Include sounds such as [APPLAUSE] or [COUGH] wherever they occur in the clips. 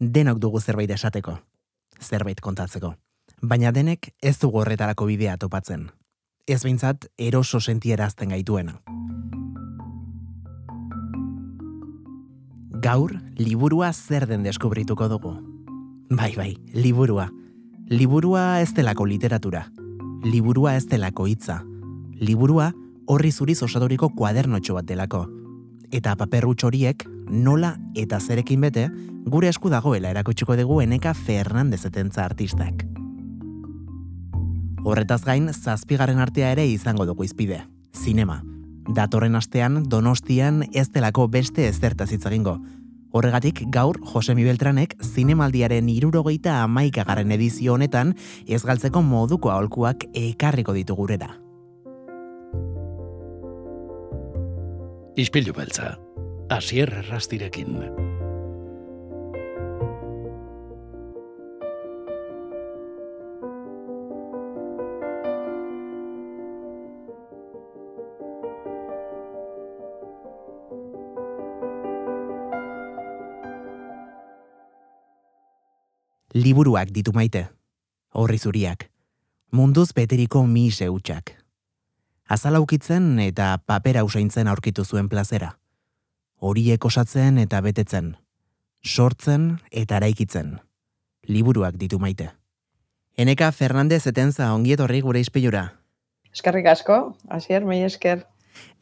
denok dugu zerbait esateko, zerbait kontatzeko. Baina denek ez dugu horretarako bidea topatzen. Ez behintzat eroso sentierazten gaituena. Gaur, liburua zer den deskubrituko dugu. Bai, bai, liburua. Liburua ez delako literatura. Liburua ez delako hitza. Liburua horri zuriz osaturiko kuadernotxo bat delako. Eta paperrutx horiek nola eta zerekin bete gure esku dagoela erakutsuko dugu eneka Fernandez etentza artistak. Horretaz gain, zazpigarren artea ere izango dugu izpide. Zinema. Datorren astean, donostian ez delako beste ezertaz hitzagingo. Horregatik, gaur, Josemi Beltranek zinemaldiaren irurogeita amaikagarren edizio honetan ez galtzeko moduko aholkuak ekarriko ditu gurera. Ispilu beltza, asier errastirekin. Liburuak ditu maite, horri zuriak, munduz beteriko mi zeutxak. Azalaukitzen eta papera usaintzen aurkitu zuen plazera. Horiek osatzen eta betetzen, sortzen eta araikitzen. Liburuak ditu maite. Eneka Fernandez etenza ongiet horri gure izpilura. Eskerrik asko, hasier, mei esker.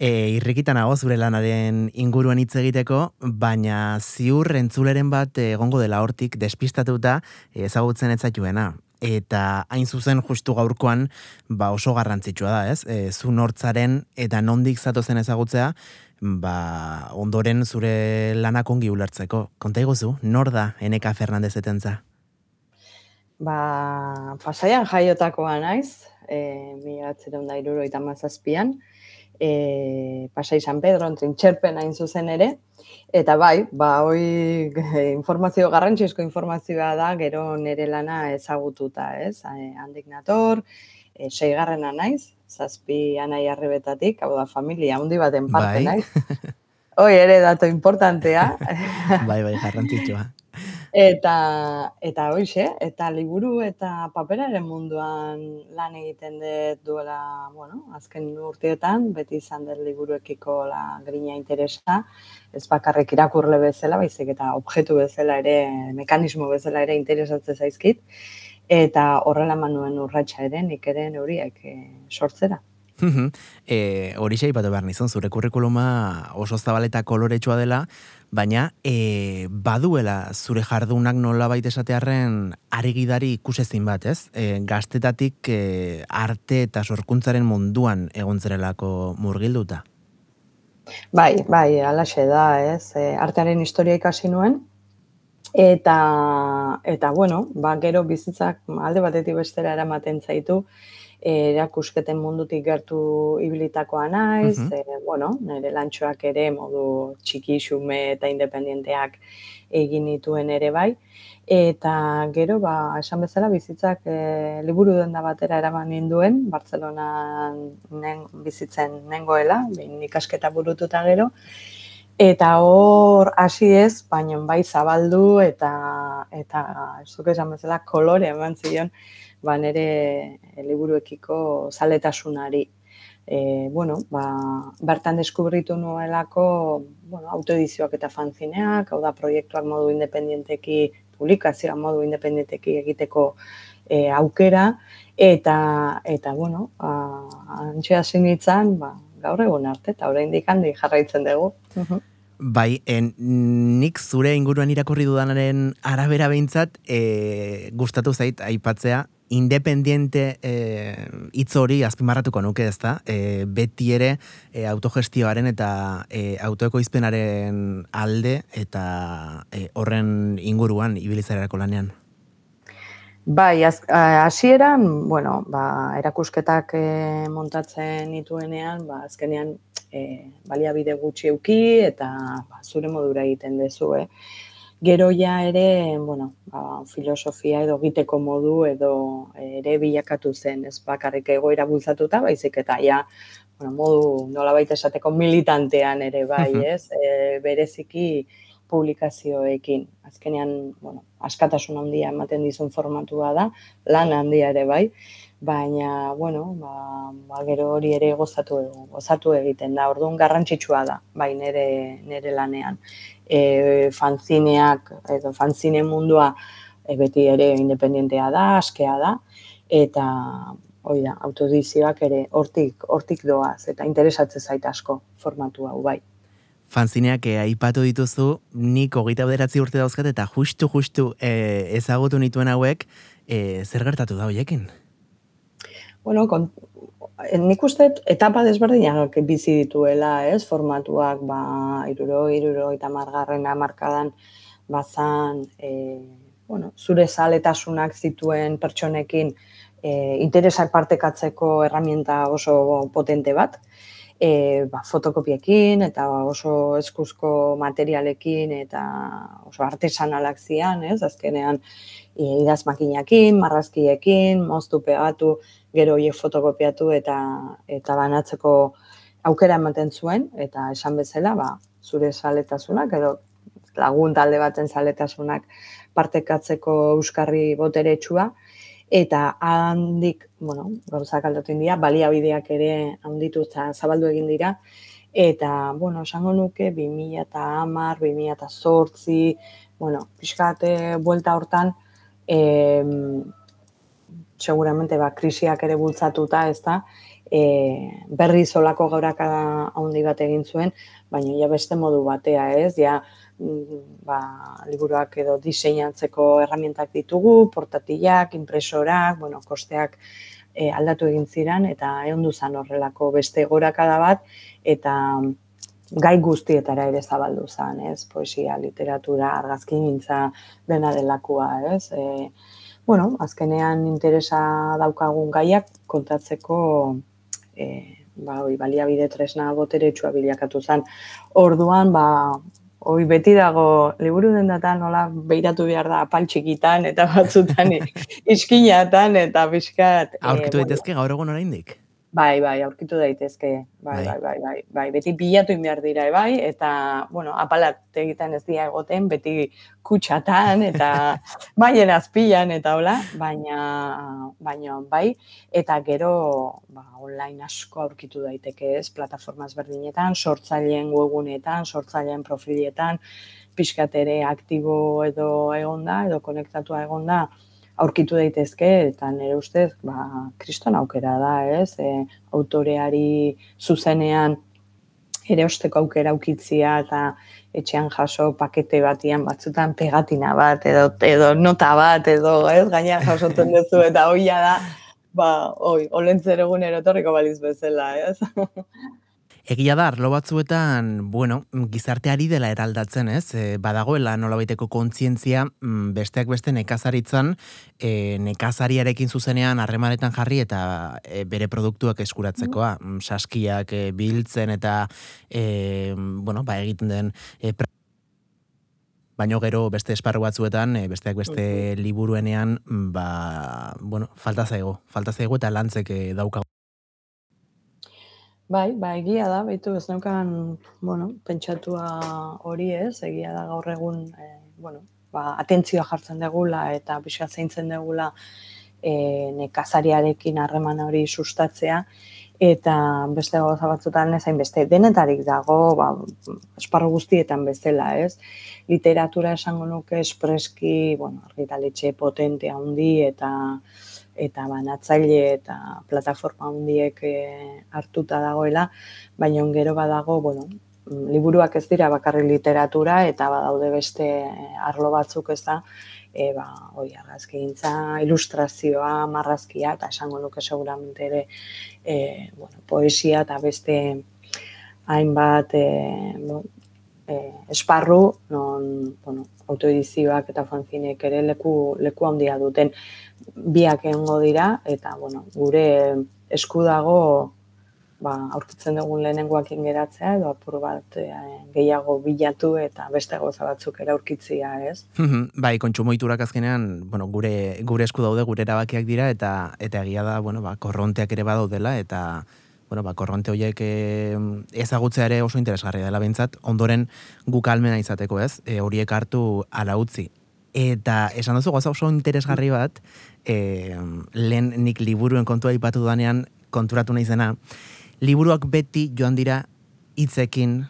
E, irrikitan nago zure lanaren inguruan hitz egiteko, baina ziur entzuleren bat egongo dela hortik despistatuta ezagutzen ez zaituena. Eta hain zuzen justu gaurkoan ba oso garrantzitsua da, ez? E, zu nortzaren eta nondik zatozen ezagutzea, ba ondoren zure lanak ongi ulertzeko. Konta iguzu, nor da Eneka Fernandez etentza? Ba, pasaian jaiotakoa naiz, e, mila da iruroita mazazpian, e, Pasai San Pedro, trintxerpen hain zuzen ere, eta bai, ba, hoi informazio, garrantzizko informazioa da, gero nere lana ezagututa, ez? Handik nator, e, seigarrena naiz, zazpi anai arrebetatik, hau da, familia, hundi baten parte bai. naiz. [LAUGHS] Hoi ere dato importantea. [LAUGHS] bai, bai, garrantzitsua. Eta, eta hoxe, eta liburu eta paperaren munduan lan egiten dut duela, bueno, azken urteetan, beti izan dut liburuekiko la grina interesa, ez bakarrek irakurle bezala, baizik eta objektu bezala ere, mekanismo bezala ere interesatzen zaizkit, eta horrela manuen urratxa ere, nik ere horiek e, sortzera. e, hori xe ipatu behar nizun, zure kurrikuluma oso zabaleta koloretsua dela, baina e, baduela zure jardunak nola baita esatearen arigidari ikusezin bat, ez? E, gaztetatik e, arte eta sorkuntzaren munduan egontzerelako murgilduta? Bai, bai, alaxe da, ez? E, artearen historia ikasi nuen, eta, eta bueno, ba, gero bizitzak alde batetik bestera eramaten zaitu, erakusketen mundutik gertu ibilitakoa naiz, mm bueno, nire lantxoak ere modu txiki xume eta independienteak egin dituen ere bai. Eta gero, ba, esan bezala, bizitzak e, liburu den da batera eraman ninduen, Bartzelona nen, bizitzen nengoela, behin ikasketa burututa gero, Eta hor hasi ez, baina bai zabaldu eta eta zuk esan bezala kolore eman zion ba, nire eh, liburuekiko zaletasunari. E, bueno, ba, bertan deskubritu nuelako bueno, autoedizioak eta fanzineak, hau da proiektuak modu independenteki, publikazioa modu independenteki egiteko e, aukera, eta, eta bueno, ba, antxea zinitzen, ba, gaur egun arte, eta oraindik handi jarraitzen dugu. Bai, en, nik zure inguruan irakurri dudanaren arabera behintzat, e, gustatu zait aipatzea, independiente eh, hitz hori azpimarratuko nuke ez da, e, beti ere e, autogestioaren eta e, autoekoizpenaren alde eta e, horren inguruan ibilizarerako lanean. Bai, hasieran, bueno, ba, erakusketak e, montatzen nituenean, ba, azkenean e, baliabide gutxi euki eta ba, zure modura egiten dezu, eh? Gero ja ere, bueno, ba, filosofia edo egiteko modu edo ere bilakatu zen, ez bakarrik egoera bultzatuta, baizik eta ja, bueno, modu nola baita esateko militantean ere bai, ez? E, bereziki publikazioekin. Azkenean, bueno, askatasun handia ematen dizun formatua da, lan handia ere bai, baina, bueno, ba, ba gero hori ere gozatu, gozatu egiten da, orduan garrantzitsua da, bai nere, nere lanean. E, fanzineak, edo fanzine mundua e, beti ere independentea da, askea da, eta hoi da, autodizioak ere hortik, hortik doaz, eta interesatzen zait asko formatu hau bai fanzineak eh, aipatu dituzu, nik hogeita bederatzi urte dauzkat eta justu, justu eh, ezagutu nituen hauek, eh, zer gertatu da hoiekin? Bueno, kon, eh, nik uste etapa desberdinak bizi dituela, ez, formatuak, ba, iruro, iruro, eta margarren amarkadan, bazan, eh, bueno, zure zaletasunak zituen pertsonekin, eh, interesak partekatzeko herramienta oso potente bat, e, ba, fotokopiekin eta oso eskuzko materialekin eta oso artesanalak zian, ez? Azkenean e, idaz makinakin, marrazkiekin, moztu pegatu, gero hiek fotokopiatu eta eta banatzeko aukera ematen zuen eta esan bezala, ba, zure saletasunak edo lagun talde baten saletasunak partekatzeko euskarri boteretsua, eta handik, bueno, gauzak aldatu dira, baliabideak ere handitu eta zabaldu egin dira, eta, bueno, esango nuke, 2000 eta amar, 2000 eta sortzi, bueno, pixkate buelta hortan, e, seguramente, ba, krisiak ere bultzatuta, ez da, e, berri zolako gauraka handi bat egin zuen, baina ja beste modu batea, ez, ja, ba, liburuak edo diseinatzeko herramientak ditugu, portatilak, impresorak, bueno, kosteak e, aldatu egin ziren eta egon duzan horrelako beste gorakada bat eta gai guztietara ere zabaldu zen, ez? Poesia, literatura, argazki gintza dena delakoa, ez? E, bueno, azkenean interesa daukagun gaiak kontatzeko e, ba, oi, baliabide tresna boteretsua bilakatu zen. Orduan, ba, Hoi beti dago, liburu den data nola beiratu behar da apal txikitan eta batzutan [LAUGHS] iskinatan eta bizkat. Aurkitu eh, daitezke gaur egun oraindik. Bai, bai, aurkitu daitezke. Bai, bai, bai, bai, bai, bai. Beti bilatu behar dira, bai, eta, bueno, apalat egiten ez dira egoten, beti kutsatan eta [LAUGHS] baien azpilan eta hola, baina, baina, bai, eta gero, ba, online asko aurkitu daiteke ez, plataforma berdinetan, sortzaileen webunetan, sortzaileen profiletan, pixkatere aktibo edo egonda, edo konektatua egonda, aurkitu daitezke eta nire ustez ba kriston aukera da, ez? E, autoreari zuzenean ere osteko aukera aukitzia eta etxean jaso pakete batian batzutan pegatina bat edo edo nota bat edo ez gaina jasotzen duzu eta hoia da ba oi olentzer egunero etorriko baliz bezala, ez? [LAUGHS] Egia da, arlo batzuetan, bueno, gizarteari dela eraldatzen, ez? E, badagoela nolabaiteko kontzientzia mm, besteak beste nekazaritzan, e, nekazariarekin zuzenean harremanetan jarri eta e, bere produktuak eskuratzekoa. Mm. Saskiak e, biltzen eta, e, bueno, ba, egiten den... E, baino gero beste esparru batzuetan, e, besteak beste liburuenean, ba, bueno, falta zaigo, falta zaigo eta lantzek daukago. Bai, ba, egia da, baitu ez neukan, bueno, pentsatua hori ez, egia da gaur egun, e, bueno, ba, atentzioa jartzen degula eta pixka zeintzen degula e, nekazariarekin harreman hori sustatzea, eta beste goza batzutan ezain beste denetarik dago, ba, esparro guztietan bezala, ez? Literatura esango nuke espreski, bueno, argitaletxe potente handi eta eta banatzaile eta plataforma handiek e, hartuta dagoela, baina gero badago, bueno, liburuak ez dira bakarri literatura eta badaude beste arlo batzuk ez da, e, ba, oi, argazkintza, ilustrazioa, marrazkia, eta esango nuke seguramente ere e, bueno, poesia eta beste hainbat e, e, esparru, non, bueno, autoedizioak eta fanzinek ere leku, leku handia duten biak egongo dira eta bueno, gure esku dago ba, aurkitzen dugun lehenengoak ingeratzea edo apur bat e, gehiago bilatu eta beste goza batzuk ere aurkitzia, ez? bai, kontsumoiturak azkenean, bueno, gure, gure esku daude, gure erabakiak dira eta eta egia da, bueno, ba, korronteak ere badaudela eta bueno, ba, korronte horiek ezagutzea ere oso interesgarria dela bintzat, ondoren guk almena izateko ez, e, horiek hartu ala utzi. Eta esan duzu goza oso interesgarri bat, e, lehen nik liburuen kontua ipatu danean konturatu nahi zena, liburuak beti joan dira hitzekin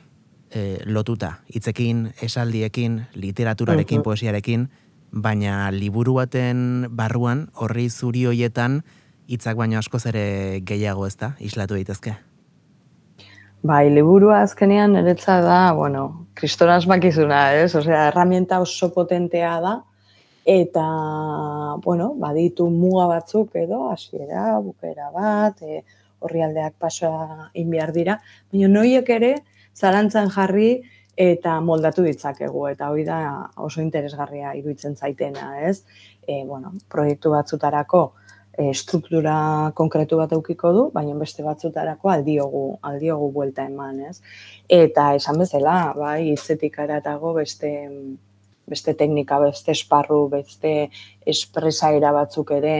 e, lotuta, hitzekin, esaldiekin, literaturarekin, poesiarekin, baina liburu baten barruan, horri zuri hoietan, hitzak baino askoz ere gehiago ez da, islatu daitezke. Bai, liburua azkenean niretza da, bueno, kristoraz bakizuna, ez? Osea, herramienta oso potentea da, eta, bueno, baditu muga batzuk edo, hasiera, bukera bat, e, horri aldeak pasoa inbiar dira, baina noiek ere, zalantzan jarri, eta moldatu ditzakegu, eta hori da oso interesgarria iruditzen zaitena, ez? E, bueno, proiektu batzutarako, e, struktura konkretu bat eukiko du, baina beste batzutarako aldiogu, aldiogu buelta eman, ez? Eta esan bezala, bai, hitzetik aratago beste beste teknika, beste esparru, beste espresaira batzuk ere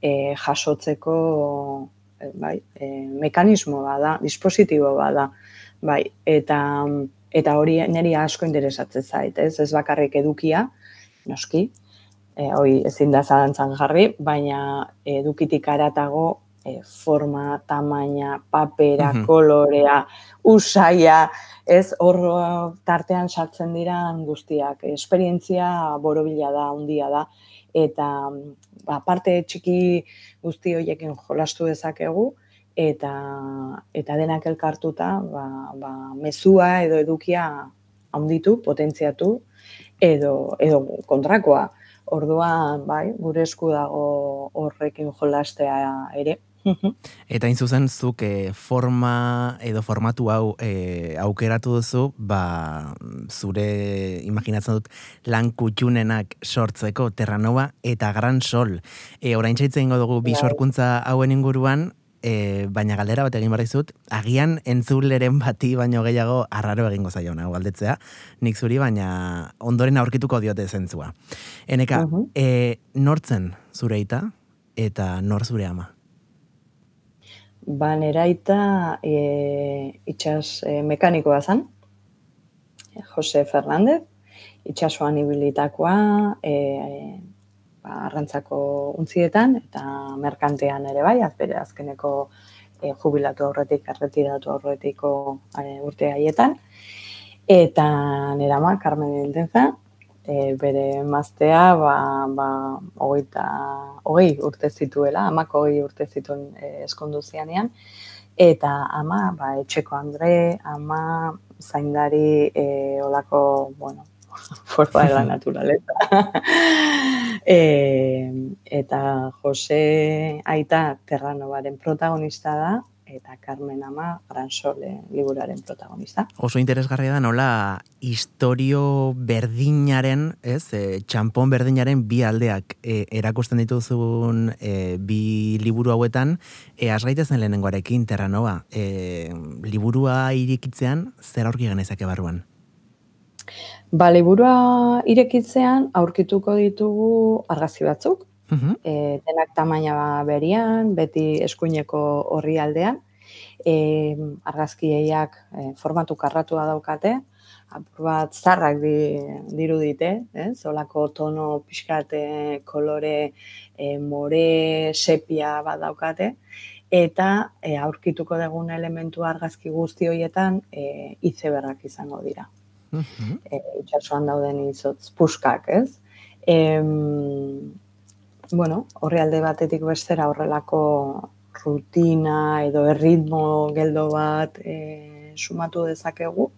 e, jasotzeko e, bai, e, mekanismo bada, dispositibo bada, bai, eta eta hori niri asko interesatzen zait, ez? Ez bakarrik edukia, noski, e, hoi ezin da zalantzan jarri, baina edukitik aratago e, forma, tamaina, papera, kolorea, usaia, ez horro tartean sartzen dira guztiak. Esperientzia borobila da, handia da, eta ba, parte txiki guzti horiekin jolastu dezakegu, eta eta denak elkartuta ba, ba, mezua edo edukia handitu, potentziatu, edo, edo kontrakoa. Orduan, bai, gure esku dago horrekin jolastea ere. Eta in zuzen zuk e, forma edo formatu hau e, aukeratu duzu, ba, zure imaginatzen dut lan kutxunenak sortzeko Terranova eta Gran Sol. E, orain txaitzen dugu bi bai. hauen inguruan, e, baina galdera bat egin barrizut, agian entzuleren bati baino gehiago arraro egingo zaio nago galdetzea, nik zuri baina ondoren aurkituko diote zentzua. Eneka, uh -huh. e, nortzen zure eta nor zure ama? Ba, neraita e, itxas e, mekanikoa zen, Jose Fernandez, itxasuan ibilitakoa, e, ba, arrantzako untzietan eta merkantean ere bai, azbere azkeneko e, jubilatu aurretik, erretiratu aurretiko e, urte haietan. Eta nera ma, Carmen Intenza, e, bere maztea, ba, ba, ogeita, ogei urte zituela, amako ogei urte zituen e, eskondu zianean, eta ama, ba, etxeko Andre, ama, zaindari, e, olako, bueno, forma de la naturaleza. [LAUGHS] e, eta Jose Aita Terranovaren protagonista da, eta Carmen Ama Gransole liburaren protagonista. Oso interesgarria da nola historio berdinaren, ez, e, txampon berdinaren bi aldeak e, erakusten dituzun e, bi liburu hauetan, e, asgaitezen lehenengoarekin Terranova. E, liburua irikitzean, zer aurki genezake barruan? Ba, liburua irekitzean aurkituko ditugu argazki batzuk, uh denak tamaina berian, beti eskuineko horri aldean, e, argazkieiak e, formatu karratua daukate, apur bat zarrak di, dirudite, eh? zolako tono pixkate, kolore, e, more, sepia bat daukate, eta e, aurkituko dugun elementu argazki guzti horietan e, izeberrak izango dira e, itxasuan dauden izotz puskak, ez? E, bueno, horri alde batetik bestera horrelako rutina edo erritmo geldo bat e, sumatu dezakegu,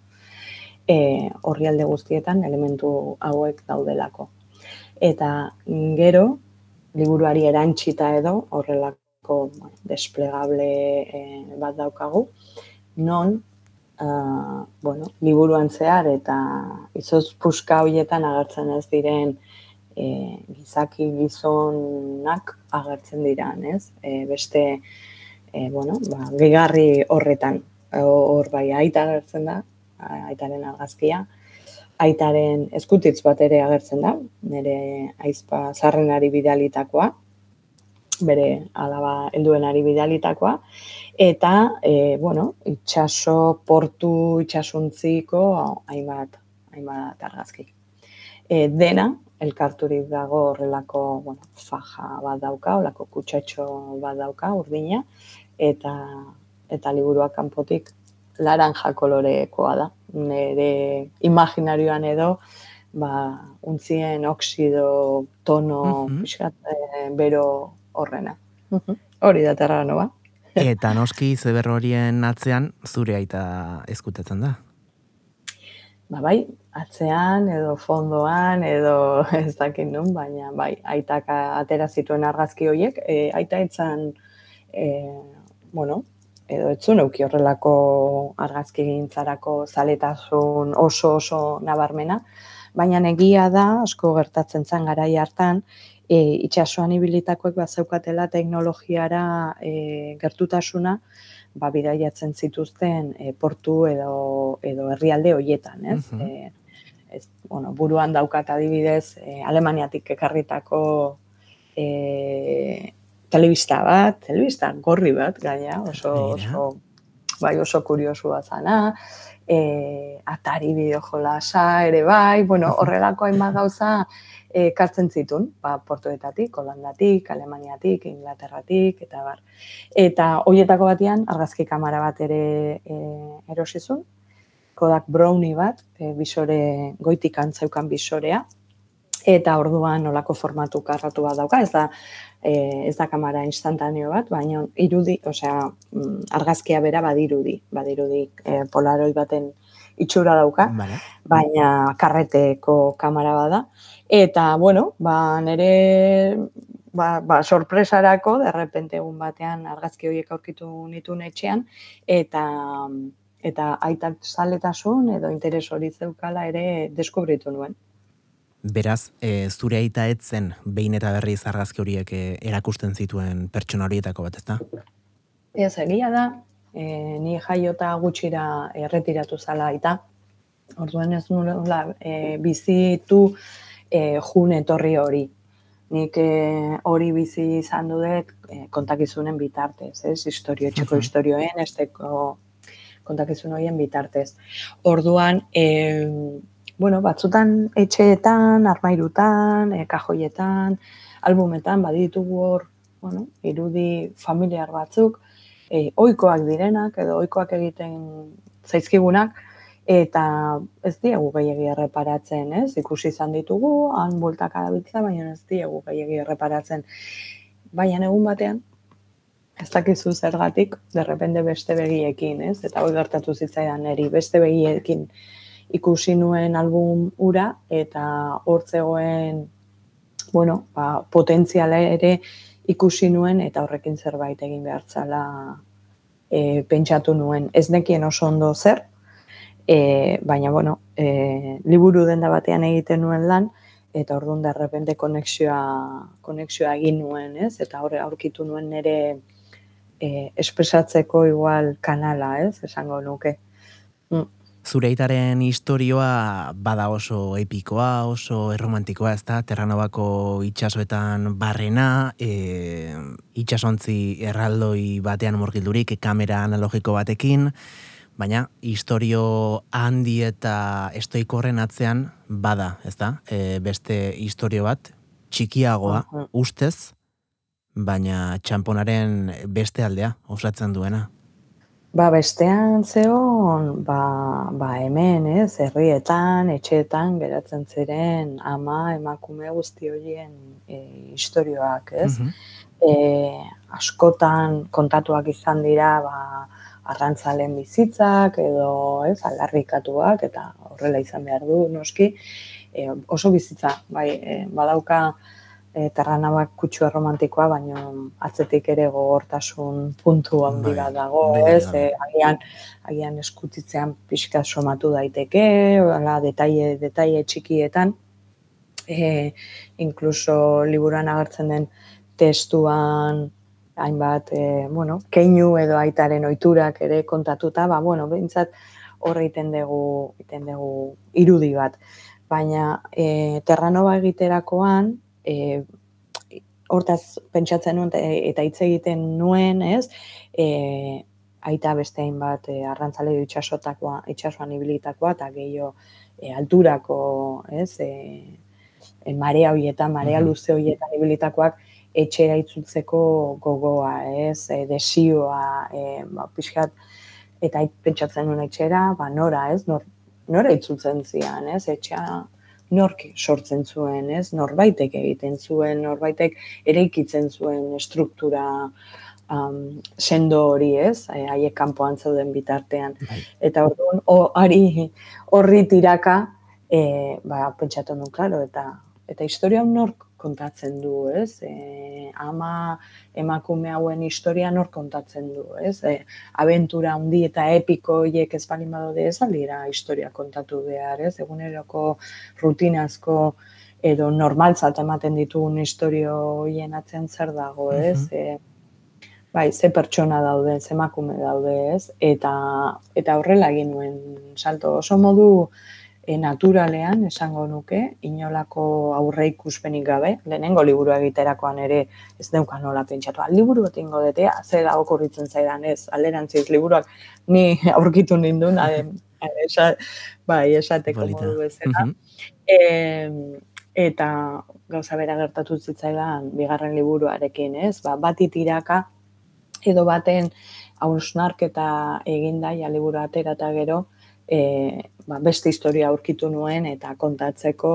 e, horri alde guztietan elementu hauek daudelako. Eta gero, liburuari erantxita edo horrelako desplegable e, bat daukagu, non uh, bueno, liburuan zehar eta izoz puska horietan agertzen ez diren e, gizaki gizonak agertzen dira, ez? E, beste, e, bueno, ba, gegarri horretan, hor bai aita agertzen da, aitaren argazkia, aitaren eskutitz bat ere agertzen da, nire aizpa zarrenari bidalitakoa, bere alaba helduenari bidalitakoa, eta, e, bueno, itxaso, portu, itxasuntziko, hainbat, hainbat argazki. E, dena, elkarturik dago horrelako, bueno, faja bat dauka, horrelako kutsatxo bat dauka, urdina, eta, eta liburuak kanpotik laranja kolorekoa da. Nere imaginarioan edo, ba, untzien oksido, tono, mm -hmm. bero horrena. Hori da terra noa. [LAUGHS] Eta noski zeber horien atzean zure aita ezkutatzen da? Ba bai, atzean edo fondoan edo [LAUGHS] ez dakit nun, baina bai, aitaka atera zituen argazki horiek, e, aita etzan, e, bueno, edo etzun euki horrelako argazki gintzarako zaletasun oso oso nabarmena, baina egia da, asko gertatzen zen garai hartan, e, itxasuan ibilitakoek bat zeukatela teknologiara e, gertutasuna, ba, bidaiatzen zituzten e, portu edo, edo herrialde hoietan, ez? Uh ez bueno, buruan daukat adibidez, e, Alemaniatik ekarritako e, telebista bat, telebista gorri bat, gaina, oso, oso, bai oso kuriosua zana, e, atari bideo jolasa ere bai, bueno, horrelako hainbat gauza e, kartzen zitun, ba, portuetatik, holandatik, alemaniatik, inglaterratik, eta bar. Eta hoietako batean, argazki kamara bat ere e, erosizun, Kodak Brownie bat, e, bisore, goitik antzaukan bisorea, eta orduan nolako formatu karratu bat dauka, ez da, e, ez da kamera instantaneo bat, baina irudi, osea, mm, argazkia bera badirudi, badirudi e, polaroi baten itxura dauka, baina karreteko kamera bada. Eta, bueno, ba, nire ba, ba, sorpresarako, derrepente egun batean argazki horiek aurkitu nitu etxean, eta eta aitak saletasun edo interes hori zeukala ere deskubritu nuen. Beraz, e, zure aita etzen behin eta berri zargazki horiek e, erakusten zituen pertsona horietako bat, ezta? Ez, egia da, e, ni jaiota gutxira erretiratu zala aita. Orduan ez nula e, bizitu e, jun etorri hori. Nik e, hori bizi izan dudet e, kontakizunen bitartez, ez? Historio, txeko historioen, ez kontakizun horien bitartez. Orduan, e, bueno, batzutan etxeetan, armairutan, e, kajoietan, albumetan, baditugu hor, bueno, irudi familiar batzuk, e, oikoak direnak edo oikoak egiten zaizkigunak, eta ez diegu gehiagi erreparatzen, ez? Ikusi izan ditugu, han bultak adabiltza, baina ez diegu gehiagi erreparatzen. Baina egun batean, ez dakizu zergatik, derrepende beste begiekin, ez? Eta hori gertatu zitzaidan eri, beste begiekin ikusi nuen album ura eta hortzegoen bueno, ba, potentziala ere ikusi nuen eta horrekin zerbait egin behartzala e, pentsatu nuen. Ez nekien oso ondo zer, e, baina bueno, e, liburu denda batean egiten nuen lan, eta orduan da repente konexioa, konexioa egin nuen, ez? Eta horre aurkitu nuen nire e, espresatzeko igual kanala, ez? Esango nuke. Zureitaren historioa bada oso epikoa, oso erromantikoa, ez da, Terranobako itxasoetan barrena, e, itxasontzi erraldoi batean morgildurik, kamera analogiko batekin, baina historio handi eta estoiko horren atzean bada, ez da, e, beste historio bat, txikiagoa, ustez, baina txamponaren beste aldea, osatzen duena. Ba, bestean zeon, ba, ba hemen, ez, herrietan, etxeetan, geratzen ziren ama, emakume guzti horien e, historioak, ez? Mm askotan kontatuak izan dira, ba, arrantzalen bizitzak, edo, ez, alarrikatuak, eta horrela izan behar du, noski, e, oso bizitza, bai, e, badauka, e, terranabak kutsu erromantikoa, baina atzetik ere gogortasun puntu handi bai, bat dago, ez? E, agian, agian eskutitzean pixka somatu daiteke, ala, detaile, detaile txikietan, e, inkluso liburuan agertzen den testuan, hainbat, e, bueno, keinu edo aitaren oiturak ere kontatuta, ba, bueno, behintzat horre iten dugu, iten dugu irudi bat. Baina e, terranova egiterakoan, e, hortaz pentsatzen nuen eta hitz egiten nuen, ez? E, aita beste hainbat e, arrantzale itxasotakoa, itxasoan ibilitakoa eta gehiago e, alturako, ez? E, e, marea hoietan, marea luze hoietan ibilitakoak etxera itzultzeko gogoa, ez? E, desioa, e, ba, pixkat, eta pentsatzen nuen etxera, ba, nora, ez? Nor, nora itzultzen zian, ez? Etxea nork sortzen zuen, ez? Norbaitek egiten zuen, norbaitek eraikitzen zuen struktura um, sendo hori, ez? E, haiek kanpoan zeuden bitartean. Bai. Eta orduan, ari horri tiraka, e, ba, pentsatu nuen, klaro, eta eta historia nork kontatzen du, ez? E, ama emakume hauen historia nor kontatzen du, ez? E, aventura handi eta epiko hiek ez bali badaude ez aldira historia kontatu behar, ez? Eguneroko rutinazko edo normaltzat ematen ditugun historio hoien atzen zer dago, ez? Mm bai, ze pertsona daude, ze emakume daude, ez? Eta eta horrela egin nuen salto oso modu e, naturalean esango nuke, inolako aurre ikuspenik gabe, lehenengo liburu egiterakoan ere ez neukan nola pentsatu, al liburu bat ingo detea, ze da okurritzen zaidan ez, alderantziz liburuak ni [LAUGHS] aurkitu nindun, [LAUGHS] esa, bai, esateko modu bezala. e, eta gauza bera gertatu zitzaidan bigarren liburuarekin, ez? Ba, bat itiraka edo baten hausnarketa eginda ja liburu atera eta gero, e, ba, beste historia aurkitu nuen eta kontatzeko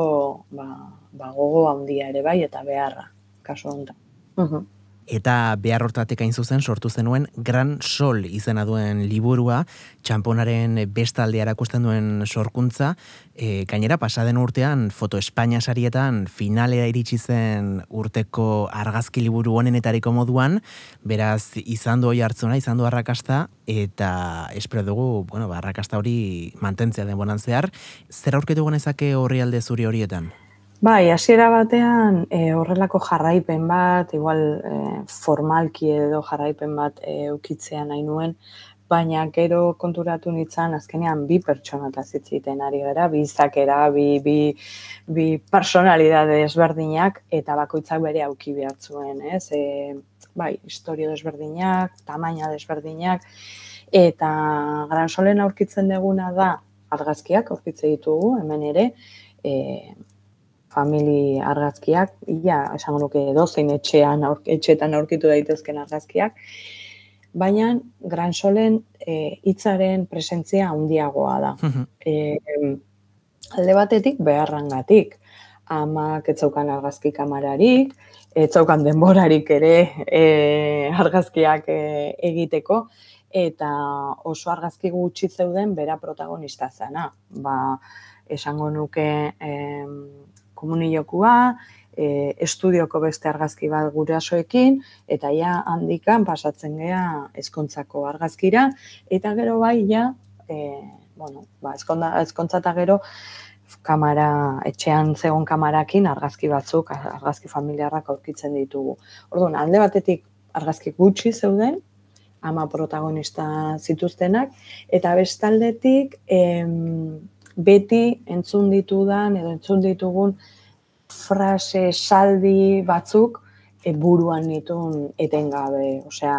ba, ba gogo handia ere bai eta beharra kasu honetan. Uh eta behar hortatik hain zuzen sortu zenuen Gran Sol izena duen liburua, txamponaren bestaldea erakusten duen sorkuntza, e, gainera pasaden urtean Foto Espainia sarietan finalera iritsi zen urteko argazki liburu honenetariko moduan, beraz izan du hoi hartzuna, izan du arrakasta, eta espero dugu, bueno, ba, arrakasta hori mantentzea den bonan zehar, zer aurketu genezake horri alde zuri horietan? Bai, hasiera batean e, horrelako jarraipen bat, igual e, formalki edo jarraipen bat e, ukitzea nahi nuen, baina gero konturatu nintzen azkenean bi pertsona eta zitziten ari gara, bi izakera, bi, bi, bi personalidade ezberdinak, eta bakoitzak bere auki behar zuen, ez? E, bai, historio desberdinak, tamaina desberdinak, eta gran solen aurkitzen deguna da, argazkiak aurkitze ditugu, hemen ere, e, famili argazkiak, ia, esango nuke dozein etxean, aur, etxetan aurkitu daitezken argazkiak, baina Gran Solen e, hitzaren presentzia handiagoa da. e, alde batetik beharrangatik, amak etzaukan argazki kamararik, etzaukan denborarik ere e, argazkiak e, egiteko, eta oso argazki gutxi zeuden bera protagonista zena. Ba, esango nuke komuniokua, e, estudioko beste argazki bat gurasoekin, eta ja handikan pasatzen gea ezkontzako argazkira, eta gero bai ja, e, bueno, ba, ezkontza eta gero, kamera, etxean zegoen kamarakin argazki batzuk, argazki familiarrak aurkitzen ditugu. Orduan, alde batetik argazki gutxi zeuden, ama protagonista zituztenak, eta bestaldetik em, beti entzun ditudan edo entzun ditugun frase, saldi batzuk e, buruan nitun etengabe, osea,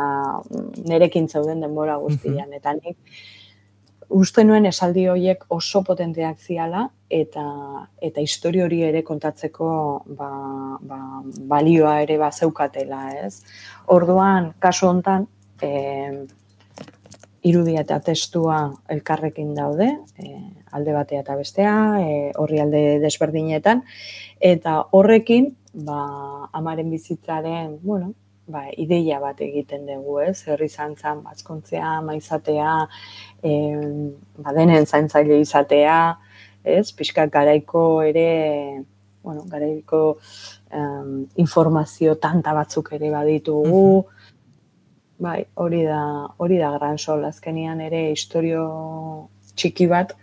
nerekin zeuden denbora guztian, eta nik uste nuen esaldi horiek oso potenteak ziala, eta eta histori hori ere kontatzeko ba, ba, balioa ere bazeukatela, ez? Orduan, kasu hontan, eh, irudia eta testua elkarrekin daude, e, alde batea eta bestea, e, horri alde desberdinetan, eta horrekin, ba, amaren bizitzaren, bueno, ba, ideia bat egiten dugu, ez? Herri zantzan, bazkontzea, maizatea, e, ba, denen zaintzaile izatea, ez? Piskak garaiko ere, bueno, garaiko um, informazio tanta batzuk ere baditugu, Bai, hori da, hori da gran sol, azkenian ere historio txiki bat,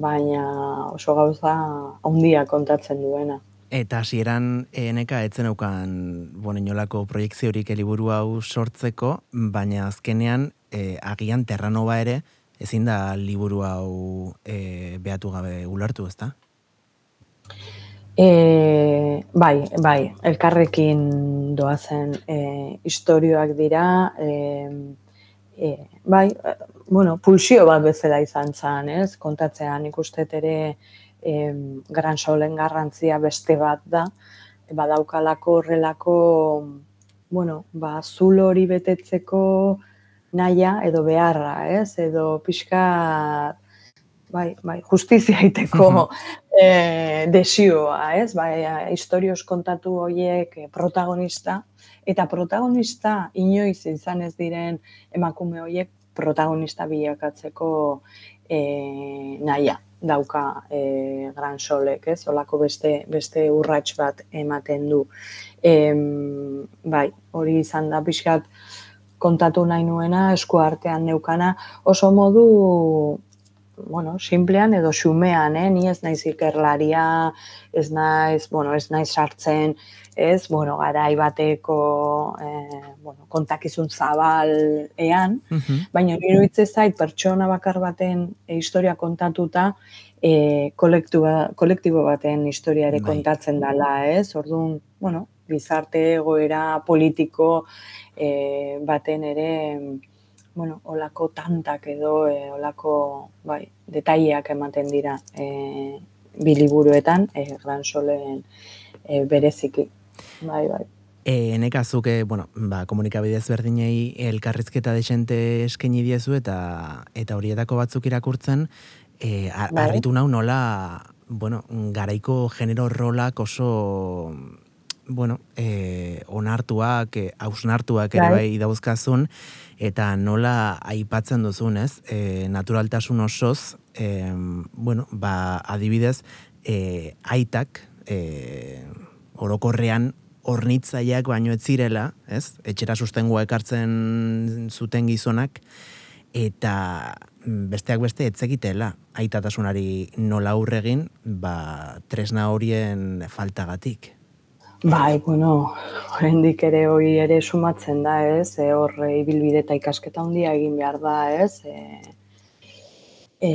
baina oso gauza ondia kontatzen duena. Eta hasieran eneka etzen aukan bueno, inolako proiektziorik eliburu hau sortzeko, baina azkenean e, agian terranova ere ezin da liburu hau e, behatu gabe ulertu, ezta? E, bai, bai, elkarrekin doazen e, istorioak dira, e, e, bai, bueno, pulsio bat bezala izan zen, ez? Kontatzean ikustet ere e, gran solen garrantzia beste bat da, badaukalako horrelako, bueno, ba, zulo hori betetzeko naia edo beharra, ez? Edo pixka bai, bai, justizia iteko [LAUGHS] e, desioa, ez? Bai, historioz kontatu horiek eh, protagonista, eta protagonista inoiz izan ez diren emakume horiek protagonista bilakatzeko e, naia dauka e, gran solek, ez? Olako beste, beste urrats bat ematen du. E, bai, hori izan da pixkat kontatu nahi nuena, esku artean neukana, oso modu bueno, simplean edo xumean, eh? ni ez naiz ikerlaria, ez naiz, bueno, ez naiz sartzen, ez, bueno, garai bateko eh, bueno, kontakizun zabal ean, baina nire hitz zait pertsona bakar baten e, historia kontatuta, e, kolektibo baten historia ere bai. kontatzen dela, ez? Orduan, bueno, bizarte egoera politiko e, baten ere, bueno, olako tantak edo e, olako bai, detaileak ematen dira e, biliburuetan, e, gran solen e, bereziki. Bai, bai. E, nekazuke, bueno, ba, komunikabidez berdinei elkarrizketa desente eskaini diezu eta eta horietako batzuk irakurtzen, e, bai. arritu nau nola, bueno, garaiko genero rolak oso bueno, e, onartuak, e, hausnartuak ere bai, bai dauzkazun, eta nola aipatzen duzun, ez? E, naturaltasun osoz, e, bueno, ba, adibidez, e, aitak, e, orokorrean, ornitzaileak baino ez zirela, ez? Etxera sustengoa ekartzen zuten gizonak, eta besteak beste etzekitela aitatasunari nola aurregin, ba, tresna horien faltagatik. Bai, bueno, horrendik ere hori ere sumatzen da, ez? E, hor, ibilbide eta ikasketa handia egin behar da, ez? E, e,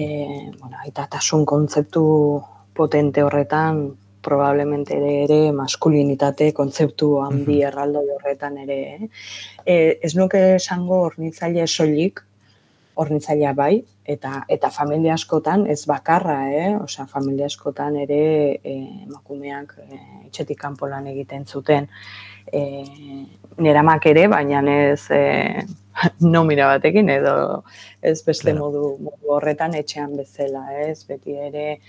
bueno, aitatasun kontzeptu potente horretan, probablemente ere, ere maskulinitate kontzeptu handi erraldo horretan ere. Eh? E, ez nuke esango hornitzaile soilik, hornitzailea bai, eta eta familia askotan ez bakarra, eh? Osea, familia askotan ere eh emakumeak eh, etxetik kanpo lan egiten zuten eh neramak ere, baina ez eh [LAUGHS] nomina batekin edo ez beste modu, modu horretan etxean bezala, ez? Beti ere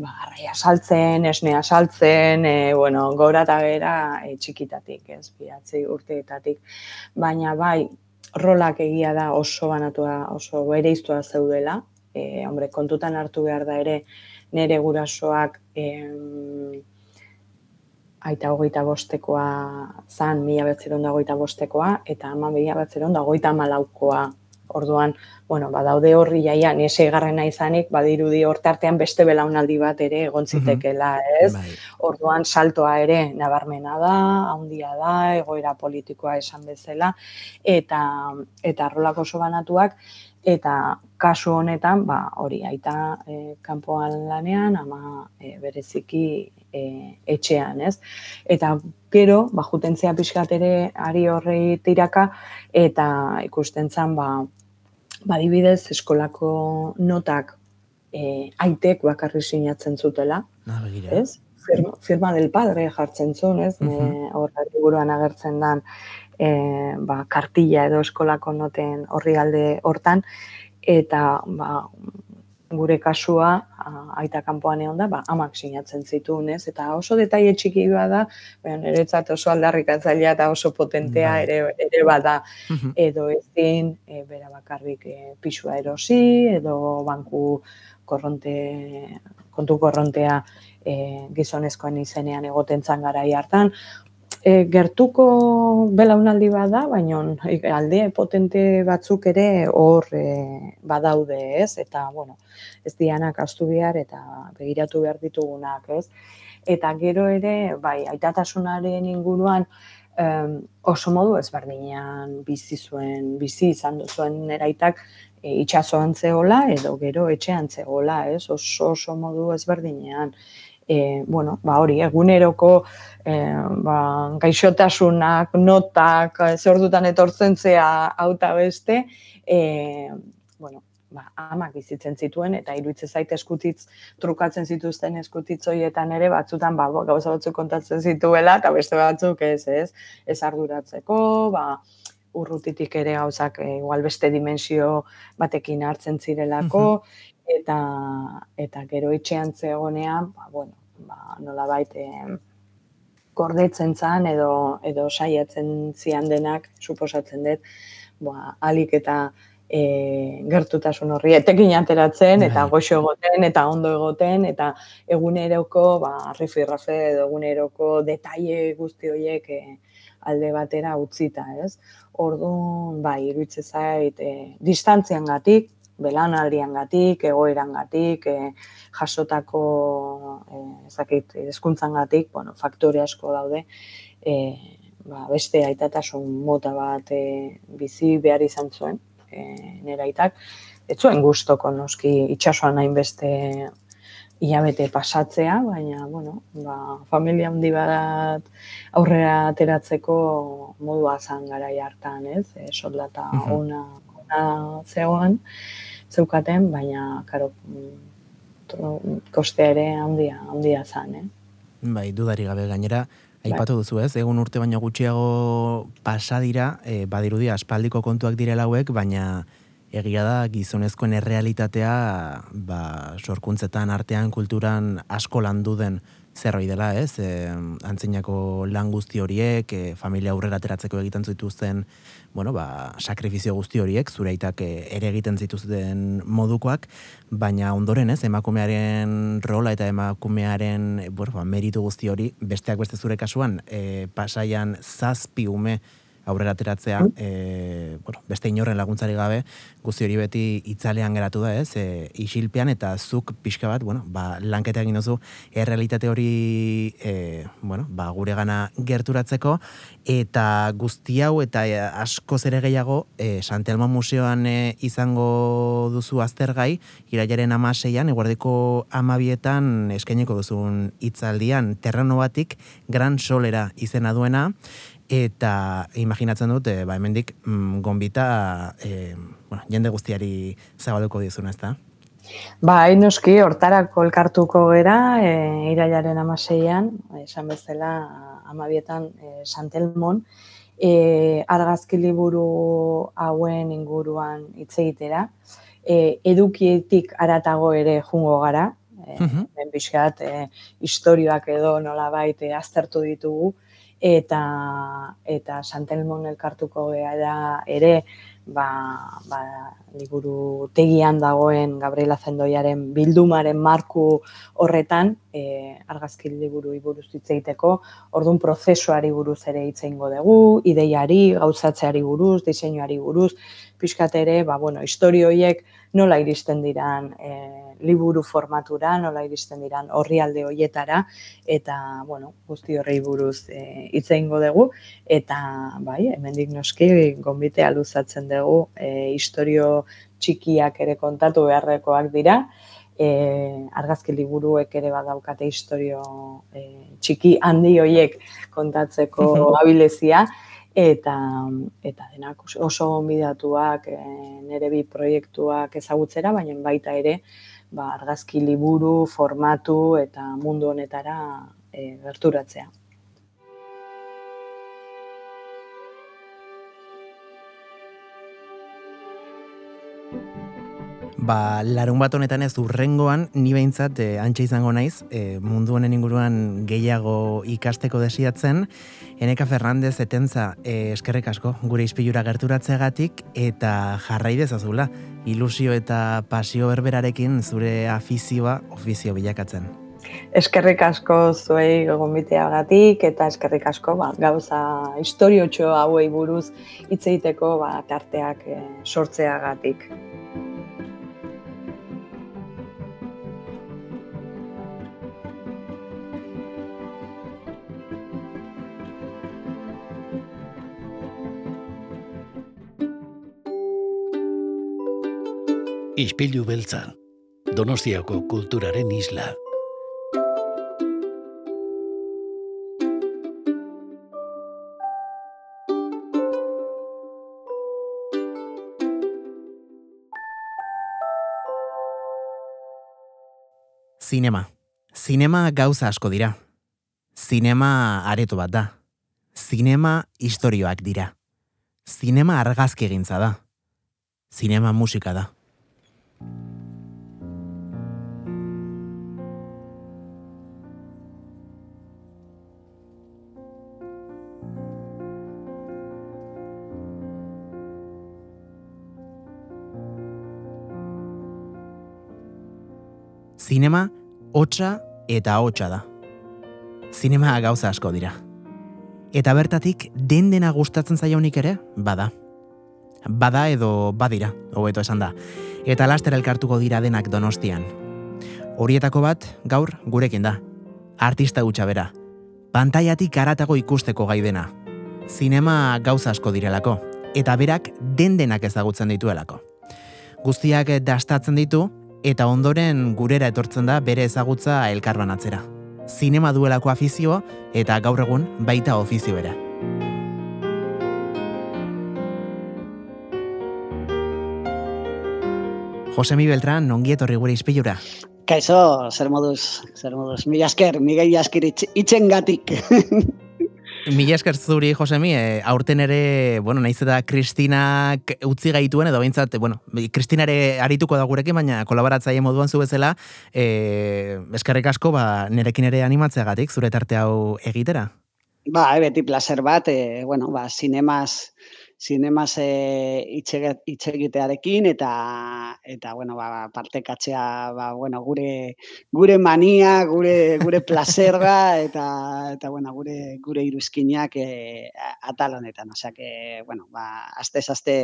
ba arraia saltzen, esnea saltzen, e, bueno, gora ta bera e, txikitatik, ez? Biatzi urteetatik. Baina bai, rolak egia da oso banatua, oso bere iztua zeudela. E, hombre, kontutan hartu behar da ere nire gurasoak em, aita hogeita bostekoa zan, mila betzeron da bostekoa, eta ama mila betzeron da malaukoa Orduan, bueno, badaude horri jaia, nire garrena izanik, badirudi hortartean beste belaunaldi bat ere egon zitekela, ez? Bai. Orduan, saltoa ere nabarmena da, handia da, egoera politikoa esan bezala, eta eta rolak oso banatuak, eta kasu honetan, ba, hori, aita e, kanpoan lanean, ama e, bereziki e, etxean, ez? Eta gero, ba, jutentzia pixkat ere ari horrei tiraka, eta ikusten zan, ba, badibidez eskolako notak e, aitek bakarri sinatzen zutela. Ah, ez? Firma, firma del padre jartzen zuen, ez? Uh -huh. agertzen dan e, ba, kartilla edo eskolako noten horri alde hortan, eta ba, gure kasua aita kanpoan egon da, ba, amak sinatzen zituen, ez? Eta oso detaile txiki da, baina niretzat oso aldarrikatzailea eta oso potentea bai. ere, ere bada. Edo ezin, e, bera bakarrik e, pisua erosi, edo banku korronte, kontu korrontea e, gizonezkoen izenean egoten garai hartan e, gertuko belaunaldi bada, baina alde potente batzuk ere hor e, badaude, ez? Eta, bueno, ez dianak astu behar eta begiratu behar ditugunak, ez? Eta gero ere, bai, aitatasunaren inguruan, um, oso modu ezberdinean bizi zuen, bizi izan zuen eraitak e, itxasoan zegoela edo gero etxean zegoela, ez? Oso, oso modu ezberdinean e, bueno, ba hori, eguneroko e, ba, gaixotasunak, notak, zer dutan etortzen zea auta beste, e, bueno, ba, amak bizitzen zituen, eta iruditze zait eskutitz trukatzen zituzten eskutitz horietan ere, batzutan ba, gauza batzuk kontatzen zituela, eta beste batzuk ez, ez, ez arduratzeko, ba, urrutitik ere gauzak igual beste dimensio batekin hartzen zirelako, eta, eta gero itxean zegonean, ba, bueno, ba, nola baite, gordetzen zan edo, edo saiatzen zian denak, suposatzen dut, ba, alik eta e, gertutasun horri etekin ateratzen, eta bai. goxo egoten, eta ondo egoten, eta eguneroko, ba, rifirrafe edo eguneroko detaile guzti horiek e, alde batera utzita, ez? Orduan, bai, iruditze zait, e, distantzian gatik, belanaldian gatik, egoeran gatik, e, jasotako, e, ezakit, eskuntzan gatik, bueno, faktore asko daude, e, ba, beste aitatasun mota bat e, bizi behar izan zuen, e, nera itak, ez zuen guztoko noski itxasuan nahin beste hilabete pasatzea, baina, bueno, ba, familia handi bat aurrera ateratzeko modua zan gara hartan, ez? E, soldata uh ona, ona zegoan, zeukaten, baina, karo, koste ere handia, handia zan, eh? Bai, dudari gabe gainera, Bai. Aipatu duzu ez, egun urte baino gutxiago pasa dira, e, badirudi aspaldiko kontuak direla hauek, baina egia da gizonezkoen errealitatea ba, sorkuntzetan, artean, kulturan asko landu den zerroi dela, ez? E, antzinako lan guzti horiek, e, familia aurrera ateratzeko egiten zituzten, bueno, ba, sakrifizio guzti horiek, zureitak e, ere egiten zituzten modukoak, baina ondoren, ez, emakumearen rola eta emakumearen, bueno, ba, meritu guzti hori, besteak beste zure kasuan, e, pasaian zazpi ume, aurrera ateratzea, e, bueno, beste inorren laguntzari gabe, guzti hori beti itzalean geratu da, ez? E, isilpean eta zuk pixka bat, bueno, ba, lanketa egin duzu, errealitate hori, e, bueno, ba, gure gana gerturatzeko, eta guzti hau eta asko zere gehiago, e, Santelmo Museoan e, izango duzu aztergai, iraiaren amaseian, eguardeko amabietan eskaineko duzun itzaldian, terreno batik, Gran Solera izena duena, eta imaginatzen dut, e, ba, hemendik mm, gonbita e, bueno, jende guztiari zabaluko dizuna, ezta? Ba, noski, hortarako elkartuko gera, e, irailaren amaseian, esan bezala, amabietan e, Santelmon, e, argazki liburu hauen inguruan hitz egitera, e, edukietik aratago ere jungo gara, e, uh -huh. ben e, historioak edo nola baite aztertu ditugu, eta eta Santelmon elkartuko gea da ere ba, ba, liburu tegian dagoen Gabriela Zendoiaren bildumaren marku horretan e, argazki liburu iburuz hitz egiteko. Ordun prozesuari buruz ere hitz eingo dugu ideiari gauzatzeari buruz diseinuari buruz. Pixkat ere ba bueno historia hoiek nola iristen diran e, liburu formatura, nola iristen diran orrialde hoietara eta bueno, guzti horrei buruz e, hitz eingo dugu eta bai, hemendik noski gonbitea luzatzen dugu e, historio txikiak ere kontatu beharrekoak dira. E, argazki liburuek ere badaukate historio e, txiki handi hoiek kontatzeko abilezia eta eta denak oso gonbidatuak e, nere bi proiektuak ezagutzera baina baita ere ba, argazki liburu, formatu eta mundu honetara e, gerturatzea. Ba, larun bat honetan ez urrengoan, ni behintzat e, antxe izango naiz, e, mundu honen inguruan gehiago ikasteko desiatzen, Eneka Fernandez etentza e, eskerrik asko gure izpilura gerturatzeagatik eta jarrai dezazula ilusio eta pasio berberarekin zure afizioa ofizio bilakatzen. Eskerrik asko zuei gomiteagatik eta eskerrik asko ba, gauza historiotxo hauei buruz hitz egiteko ba, tarteak e, sortzeagatik. Ispilu beltza, Donostiako kulturaren isla. Zinema. Zinema gauza asko dira. Zinema areto bat da. Zinema istorioak dira. Zinema argazki egintza da. Zinema musika da. Zinema hotsa eta hotsa da. Zinema gauza asko dira. Eta bertatik den dena gustatzen zaionik ere, bada. Bada edo badira, hobeto esan da. Eta laster elkartuko dira denak donostian. Horietako bat, gaur, gurekin da. Artista hutsa bera. Pantaiatik aratago ikusteko gai dena. Zinema gauza asko direlako. Eta berak den denak ezagutzen dituelako. Guztiak dastatzen ditu, eta ondoren gurera etortzen da bere ezagutza elkarbanatzera. Zinema duelako afizioa eta gaur egun baita ofizio bera. Josemi Beltran, nongi etorri gure izpilura. Kaixo, zer moduz, zer moduz. Mila esker, migei asker itxen gatik. [LAUGHS] Mila esker zuri, Josemi, e, aurten ere, bueno, naiz eta Kristinak utzi gaituen, edo behintzat, bueno, Kristina ere arituko da gurekin, baina kolaboratzaile moduan zu bezala, e, eskerrik asko, ba, nerekin ere animatzeagatik, zure tarte hau egitera? Ba, e, beti placer bat, e, bueno, ba, zinemaz, zinemaz e, itxegitearekin eta eta bueno ba partekatzea ba, bueno, gure gure mania gure gure plazerra eta eta bueno gure gure iruzkinak e, atal honetan. Osea que bueno ba aste aste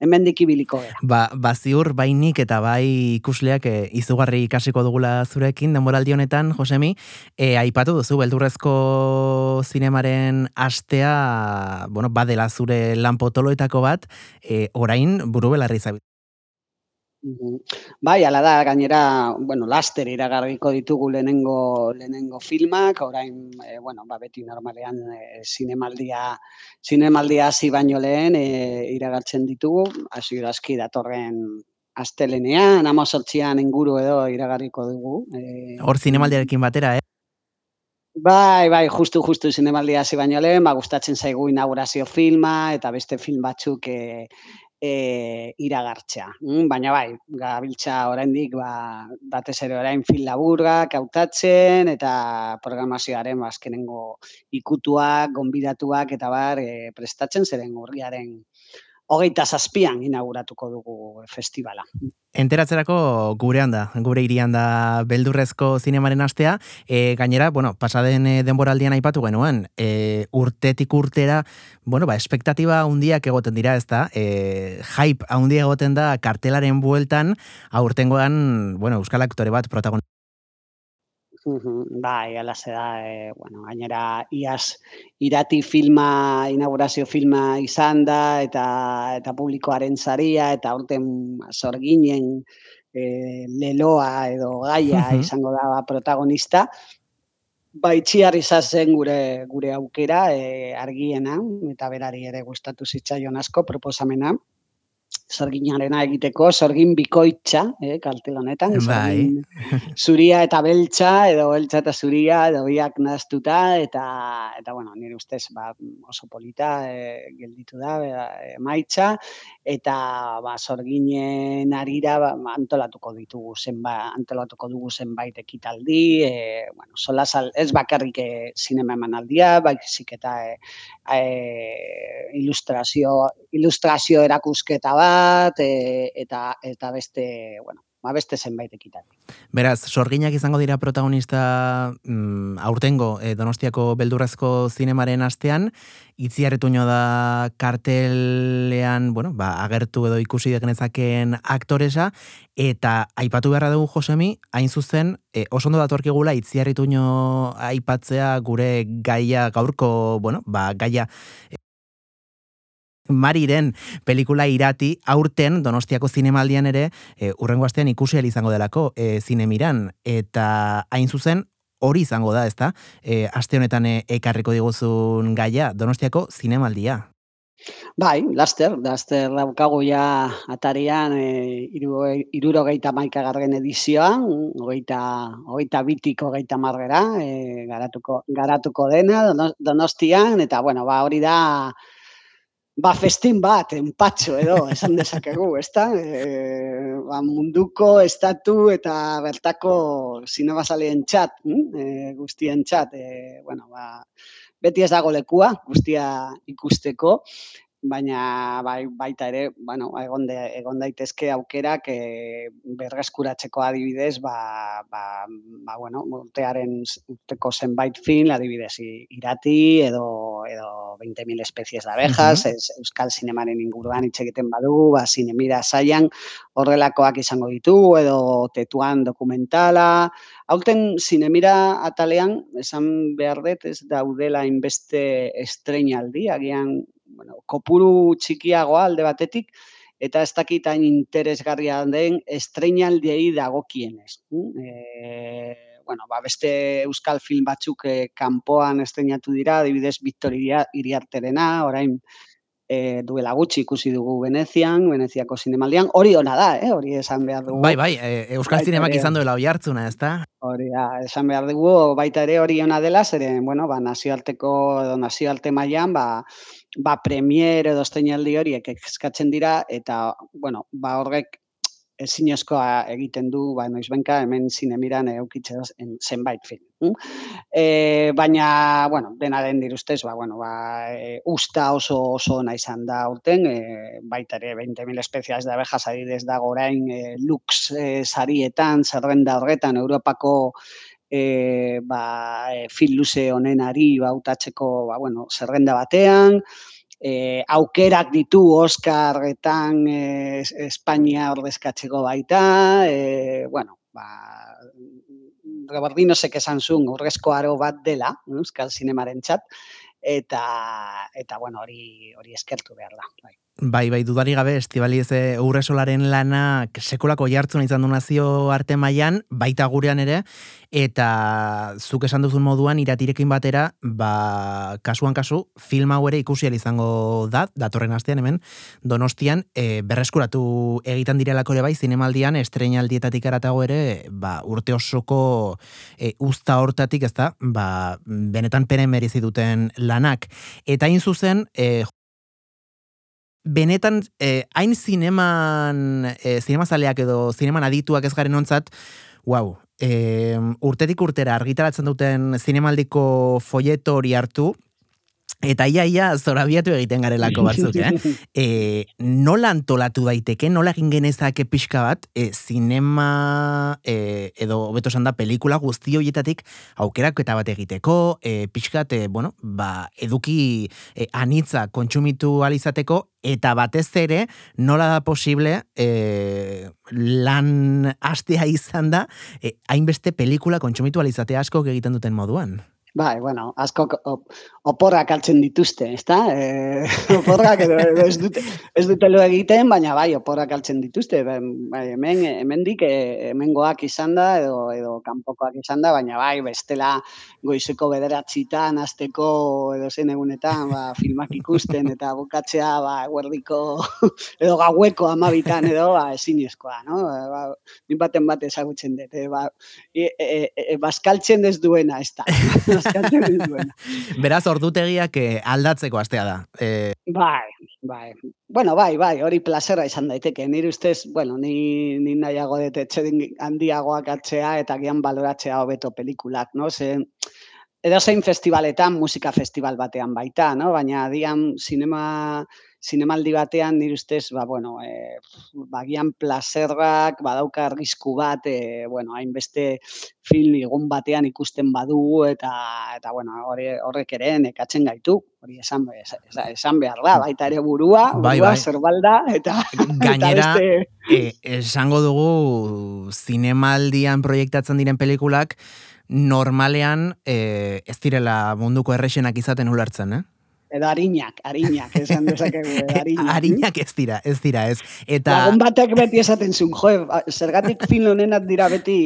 hemendik ibiliko gara. Ba, ba ziur bainik eta bai ikusleak e, izugarri ikasiko dugula zurekin denboraldi honetan, Josemi, e, aipatu duzu beldurrezko zinemaren astea, bueno, badela zure lanpotoloetako bat, e, orain buru belarri. Bai, ala da, gainera, bueno, laster iragarriko ditugu lehenengo lehenengo filmak, orain, e, bueno, ba, beti normalean e, zinemaldia, zinemaldia hasi baino lehen e, iragartzen ditugu, hasi aski datorren astelenean, amazortzian inguru edo iragarriko dugu. E, Hor zinemaldiarekin batera, eh? Bai, bai, justu, justu zinemaldia hasi baino lehen, ba, gustatzen zaigu inaugurazio filma, eta beste film batzuk e, e, iragartzea. Mm, baina bai, gabiltza oraindik ba, batez ere orain fil laburgak hautatzen eta programazioaren azkenengo ikutuak, gonbidatuak eta bar e, prestatzen zeren urriaren hogeita zazpian inauguratuko dugu festivala. Enteratzerako gurean da, gure irian da beldurrezko zinemaren astea, e, gainera, bueno, pasaden e, denboraldian aipatu genuen, e, urtetik urtera, bueno, ba, espektatiba handiak egoten dira, ez da, e, hype handia egoten da kartelaren bueltan, aurtengoan, bueno, euskal aktore bat protagonista. Bai, ala se da, e, bueno, gainera iaz irati filma, inaugurazio filma izan da, eta, eta publikoaren zaria, eta urten sorginen e, leloa edo gaia izango da protagonista. Bai, txiar izazen gure, gure aukera e, argiena, eta berari ere gustatu zitzaion asko proposamena sorginarena egiteko, sorgin bikoitza, eh, kartel honetan. Bai. [LAUGHS] zuria eta beltza, edo beltza eta zuria, edo biak naztuta, eta, eta bueno, nire ustez, ba, oso polita e, gelditu da, e, maitza, eta ba, sorginen arira ba, antolatuko ditugu zenba, antolatuko dugu zenbait ekitaldi, e, bueno, sola sal, ez bakarrik e, sinema emanaldia, baizik eta e, e, ilustrazio, ilustrazio erakusketa bat e, eta eta beste, bueno, ba beste zenbait ekitaldi. Beraz, sorginak izango dira protagonista mm, aurtengo e, Donostiako beldurrezko zinemaren astean, itziarretuño da kartelean, bueno, ba, agertu edo ikusi degenezakeen aktoresa, eta aipatu beharra dugu Josemi, hain zuzen, e, oso ondo datorkigula itziarretuño aipatzea gure gaia gaurko, bueno, ba, gaia Mariren pelikula irati aurten Donostiako zinemaldian ere e, urrengo astean ikusi izango delako e, zinemiran eta hain zuzen hori izango da, ezta? E, aste honetan e, ekarriko diguzun gaia Donostiako zinemaldia. Bai, laster, laster daukagu ja atarian e, iru, irurogeita maikagarren edizioan, hogeita, hogeita bitik hogeita margera, e, garatuko, garatuko dena donostian, eta bueno, ba, hori da, ba, festin bat, enpatxo edo, esan dezakegu, ez da? E, ba, munduko, estatu eta bertako zinebazalien txat, e, guztien txat, e, bueno, ba, beti ez dago lekua, guztia ikusteko, baina bai, baita ere, bueno, egon, de, egon daitezke aukerak e, berreskuratzeko adibidez, ba, ba, ba bueno, urtearen urteko zenbait fin, adibidez, irati edo, edo 20.000 espezies de abejas, uh -huh. euskal sinemaren inguruan hitz egiten badu, ba, sinemira saian horrelakoak izango ditu, edo tetuan dokumentala, Hauten sinemira atalean, esan behar dut, ez daudela inbeste estreinaldi, agian bueno, kopuru txikiagoa alde batetik, eta ez dakit hain interesgarria den estreinaldiei dagokienez. E, bueno, ba, beste euskal film batzuk e, kanpoan estreinatu dira, adibidez Victor Iriarterena, orain e, duela gutxi ikusi dugu Venezian, Veneziako zinemaldian, hori ona da, eh? hori esan behar dugu. Bai, bai, e, Euskal Zinemak izan duela oi hartzuna, ez da? Hori, ja, esan behar dugu, baita ere hori ona dela, zeren, bueno, ba, nazioarteko, edo nazioarte mailan, ba, ba, premier edo esteinaldi horiek eskatzen dira, eta, bueno, ba, horrek ezinezkoa egiten du, ba, noizbenka hemen zinemiran eukitzea zenbait film. Hm? E, baina, bueno, dena den dirustez, ba, bueno, ba, e, usta oso oso ona izan da urten, e, baita ere 20.000 espezias de abejas adidez da gorain e, lux e, sarietan, zerrenda horretan, Europako e, ba, e, film luze honenari bautatzeko, ba, bueno, zerrenda batean, e, aukerak ditu Oscarretan e, Espainia ordezkatzeko baita, e, bueno, ba, Rebordino sek esan zuen urrezko aro bat dela, Euskal Zinemaren txat, eta, eta bueno, hori, hori eskertu behar da. Bai. Bai, bai, dudari gabe, estibaliz urresolaren lana sekolako jartzen izan du nazio arte mailan baita gurean ere, eta zuk esan duzun moduan iratirekin batera, ba, kasuan kasu, film hau ere ikusi izango da, datorren astean hemen, donostian, e, berreskuratu egiten direlako ere bai, zinemaldian, estrenaldietatik aratago ere, ba, urte osoko e, usta hortatik, ez da, ba, benetan peren merizi duten lanak. Eta hain zuzen, e, benetan eh, hain zineman eh, zinemazaleak edo zineman adituak ez garen ontzat, wow, eh, urtetik urtera argitaratzen duten zinemaldiko folleto hori hartu, Eta ia, ia, zorabiatu egiten garelako batzuk, eh? [LAUGHS] E, nola antolatu daiteke, nola egin genezake pixka bat, e, zinema, e, edo beto da, pelikula guzti horietatik aukerak eta bat egiteko, e, pixka, e, bueno, ba, eduki e, anitza kontsumitu alizateko, eta batez ere, nola da posible e, lan hastea izan da, e, hainbeste pelikula kontsumitu alizatea asko egiten duten moduan. Bai, bueno, asko oporrak altzen dituzte, ezta? Eh, [LAUGHS] oporrak edo, ez dute ez dute lo egiten, baina bai, oporrak altzen dituzte. Bai, hemen hemendik eh, hemengoak izan da edo edo kanpokoak izan da, baina bai, bestela goizeko 9 hasteko edo zen egunetan, ba, [LAUGHS] filmak ikusten eta bukatzea ba eguerdiko [LAUGHS] edo gaueko 12 edo ba ezinezkoa, no? Ba, min baten bat ezagutzen dut, eh, ba, e, e, e, baskaltzen ez duena, ezta. [LAUGHS] Beraz, ordutegiak eh, aldatzeko astea da. Eh... Bai, bai. Bueno, bai, bai, hori plazera izan daiteke. Nire ustez, bueno, ni, ni nahiago dut etxedin handiagoak atzea eta gian baloratzea hobeto pelikulak, no? Ze, edo zein festivaletan, musika festival batean baita, no? Baina dian sinema zinemaldi batean nire ustez, ba, bueno, e, bagian plazerrak, badauka argisku bat, e, bueno, hainbeste film egun batean ikusten badu eta eta bueno, hori horrek ere nekatzen gaitu. Hori esan, esan behar da, baita ere burua, bai, burua bai. zerbalda, eta... Gainera, e, esango dugu zinemaldian proiektatzen diren pelikulak, normalean e, ez direla munduko errexenak izaten ulertzen, eh? edo arinak, arinak, esan dezakegu, [LAUGHS] arinak. arinak ez dira, ez dira, ez. Eta... Lagun batek beti esaten zuen, jo, zergatik film honenak dira beti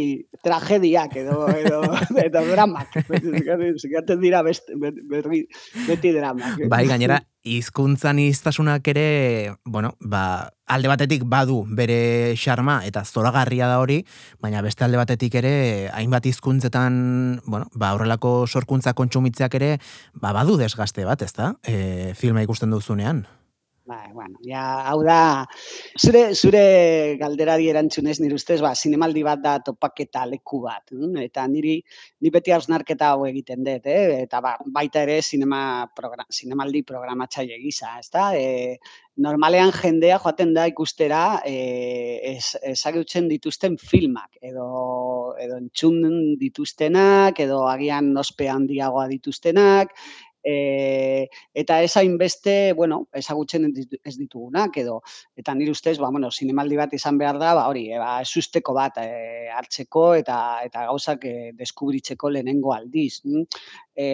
tragediak edo, edo, edo dramak. [LAUGHS] Zergatik dira best, beti dramak. Bai, gainera, hizkuntzan iztasunak ere, bueno, ba, alde batetik badu bere xarma eta zoragarria da hori, baina beste alde batetik ere hainbat hizkuntzetan, bueno, ba, horrelako sorkuntza kontsumitzeak ere, ba, badu desgaste bat, ezta? E, filma ikusten duzunean. Bai, bueno, ja, hau da, zure, zure galderari erantzunez, nire ustez, ba, zinemaldi bat da topaketa leku bat. Mm? Eta niri, ni beti hausnarketa hau egiten dut, eh? eta ba, baita ere zinema program, zinemaldi programatzaile gisa, ez da? E, normalean jendea joaten da ikustera e, ezagutzen dituzten filmak, edo, edo entzun dituztenak, edo agian ospe handiagoa dituztenak, e, eta ez hainbeste, bueno, ezagutzen ez ditugunak edo eta nire ustez, ba bueno, sinemaldi bat izan behar da, ba hori, e, ba susteko bat e, hartzeko eta eta gauzak e, deskubritzeko lehenengo aldiz. Hm? E,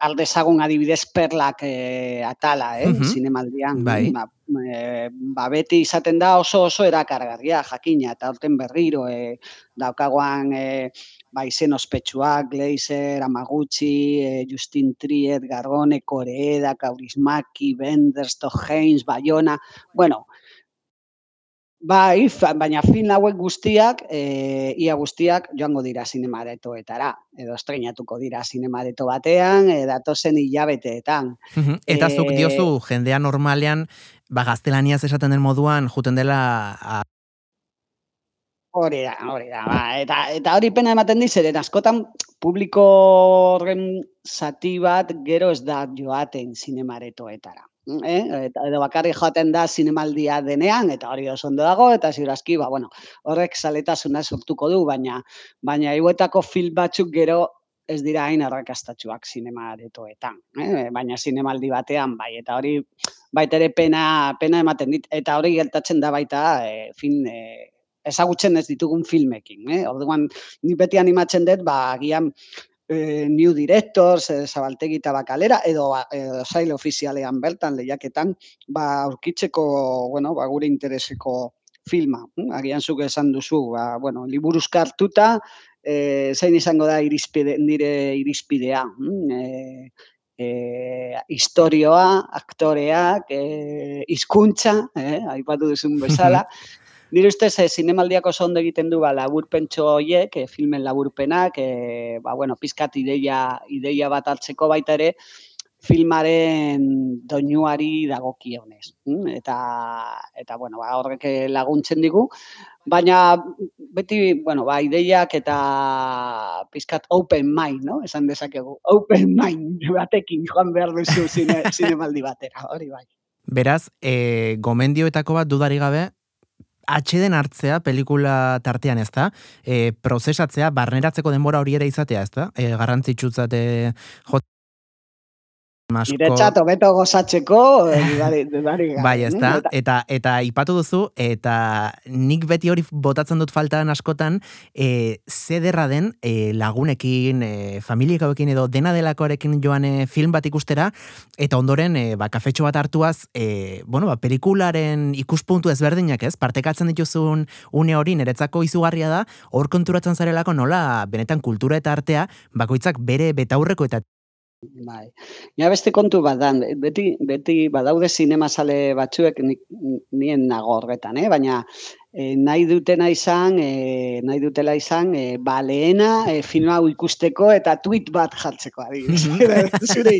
aldezagun adibidez perlak e, atala, eh, sinemaldian. Bai. Ba, e, ba, beti izaten da oso oso erakargarria jakina eta horten berriro e, daukagoan e, ba, izen ospetsuak, Glazer, Amaguchi, e, Justin Triet, Gargone, Koreeda, Kaurismaki, Benders, Haynes, Bayona, bueno, Bai, baina film hauek guztiak, e, ia guztiak joango dira zinemaretoetara, edo estrenatuko dira zinemareto batean, e, datozen hilabeteetan. Eta zuk e, diozu, jendea normalean, ba, gaztelaniaz esaten den moduan, juten dela a, Hori da, hori da. Ba, eta, eta hori pena ematen dizeren, askotan publiko horren zati bat gero ez da joaten zinemaretoetara. Eh? Eta edo bakarri joaten da zinemaldia denean, eta hori oso ondo dago, eta ziurazki, ba, bueno, horrek saletasuna sortuko du, baina baina iguetako film batzuk gero ez dira hain arrakastatxuak zinemaretoetan. Eh? Baina zinemaldi batean, bai, eta hori baita ere pena, pena ematen dit, eta hori gertatzen da baita eh, fin, eh, ezagutzen ez ditugun filmekin. Eh? Orduan, ni beti animatzen dut, ba, agian, e, new directors, e, zabaltegi eta bakalera, edo e, zail ofizialean bertan, lehiaketan, ba, aurkitzeko, bueno, ba, gure intereseko filma. Hm? Agian zuk esan duzu, ba, bueno, liburuzkartuta, e, zein izango da irizpide, nire irizpidea. Hm? E, e, historioa, aktoreak, e, izkuntza, eh, aipatu duzun bezala, [LAUGHS] Nire ustez, e, zinemaldiako oso egiten du ba, laburpentso horiek, e, filmen laburpenak, e, ba, bueno, pizkat ideia, ideia bat hartzeko baita ere, filmaren doinuari dagokionez. Mm? Eta, eta bueno, ba, horrek laguntzen digu. Baina beti, bueno, ba, ideiak eta pizkat open mind, no? Esan dezakegu, open mind batekin joan behar duzu zine, [LAUGHS] zinemaldi batera, hori bai. Beraz, e, gomendioetako bat dudari gabe, atxeden hartzea pelikula tartean ez da, e, prozesatzea, barneratzeko denbora hori ere izatea ez da, e, garrantzitsutzate jot Masko... Nire txato beto gozatzeko, [LAUGHS] dudari, Bai, ez da, eta, eta ipatu duzu, eta nik beti hori botatzen dut faltaan askotan, e, zederra den e, lagunekin, e, familiek edo dena delakoarekin joan e, film bat ikustera, eta ondoren, e, ba, kafetxo bat hartuaz, e, bueno, ba, pelikularen ikuspuntu ezberdinak ez, partekatzen dituzun une hori niretzako izugarria da, hor konturatzen zarelako nola, benetan kultura eta artea, bakoitzak bere betaurreko eta Bai. Ja beste kontu bat dan, beti, beti badaude sinema sale batzuek nien nago horretan, eh? baina e, nahi dutena izan, e, nahi dutela izan, e, ba lehena e, film hau ikusteko eta tweet bat jartzeko, zure,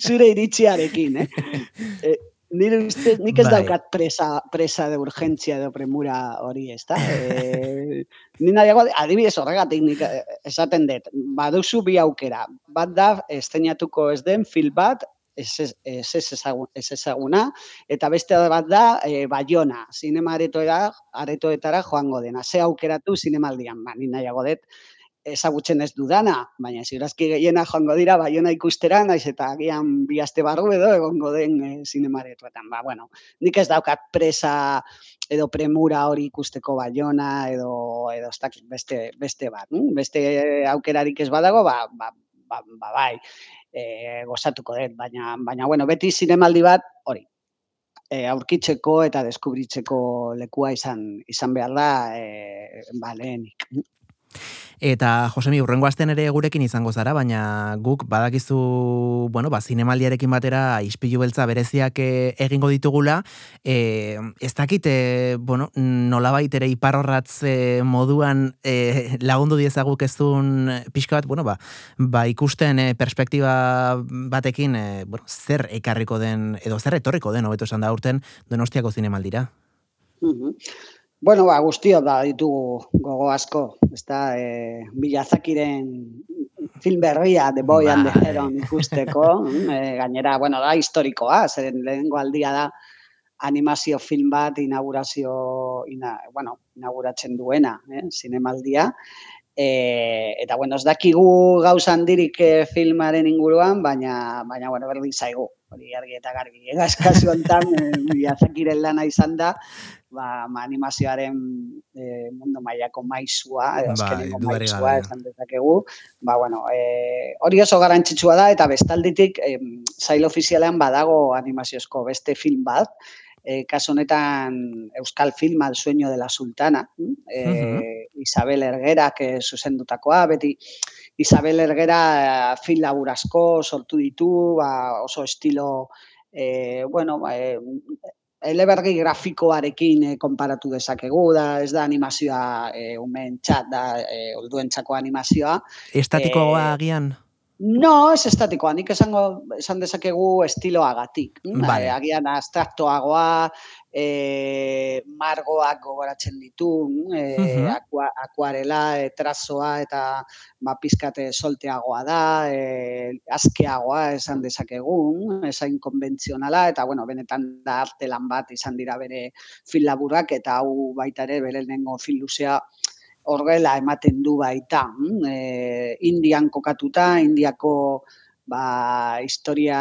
zure iritziarekin. Eh? nire uste, nik ez bai. daukat presa, presa de urgentzia edo premura hori, ez da? E, ni nahiago, adibidez horregatik nik eh, esaten dut, baduzu bi aukera, bat da, esteinatuko ez den fil bat, ez, ez, ez, ez ezaguna, eta beste bat da, e, Bayona, zinema aretoetara, aretoetara joango dena. Ze aukeratu zinemaldian, ba, ni nahiago dut, ezagutzen ez dudana, baina ziurazki gehiena joango dira baiona ikustera, naiz eta agian bi aste barru edo egongo den e, zinemaretoetan. Ba, bueno, nik ez daukat presa edo premura hori ikusteko baiona edo edo beste, beste bat. Beste aukerarik ez badago, ba, ba, ba, ba bai, e, gozatuko dut, baina, baina bueno, beti zinemaldi bat hori, e, aurkitzeko eta deskubritzeko lekua izan izan behar da e, ba, lehenik. Eta Josemi, urrengo astean ere gurekin izango zara, baina guk badakizu, bueno, ba, zinemaldiarekin batera ispilu beltza bereziak eh, egingo ditugula, e, ez dakit, e, bueno, nolabait ere iparrorratz moduan e, lagundu diezaguk ezun pixka bat, bueno, ba, ba ikusten e, perspektiba batekin, e, bueno, zer ekarriko den, edo zer etorriko den, hobeto esan da urten, donostiako zinemaldira. Mm Bueno, ba, guztio da ditugu gogo asko, ez da, e, bilazakiren film berria, The Boy and the bai. Heron ikusteko, e, gainera, bueno, da historikoa, zeren lehengo aldia da animazio film bat inaugurazio, ina, bueno, inauguratzen duena, eh, zinemaldia, e, eta, bueno, ez dakigu gauzan dirik e, filmaren inguruan, baina, baina, bueno, berdin zaigu, hori argi eta garbi, eh, kasu hontan, e, bilazakiren lana izan da, ba, ma animazioaren e, mundu mailako maizua, edo bai, azkeneko bai, maizua, esan dezakegu. Ba, bueno, e, hori oso garantzitsua da, eta bestalditik, e, zail ofizialean badago animaziozko beste film bat, e, kaso honetan Euskal Filma, El sueño de la sultana, e, uh Isabel Ergera, que zuzendutakoa, beti Isabel Ergera film laburazko sortu ditu, ba, oso estilo, e, bueno, e, elebergi grafikoarekin e, konparatu dezakegu, da ez da animazioa e, umen txat, da e, olduen txako animazioa. Estatikoa e, agian? No, ez estatikoa, nik esango, esan dezakegu estiloagatik. Vale. agian abstraktoagoa, e, margoak gogoratzen ditu, e, uh -huh. akuarela, e, trazoa eta ba, pizkate solteagoa da, e, azkeagoa esan dezakegun, esain konbentzionala, eta bueno, benetan da arte lan bat izan dira bere fil laburak, eta hau baita ere bere lehenengo fil luzea horrela ematen du baita. E, Indian kokatuta, Indiako ba, historia,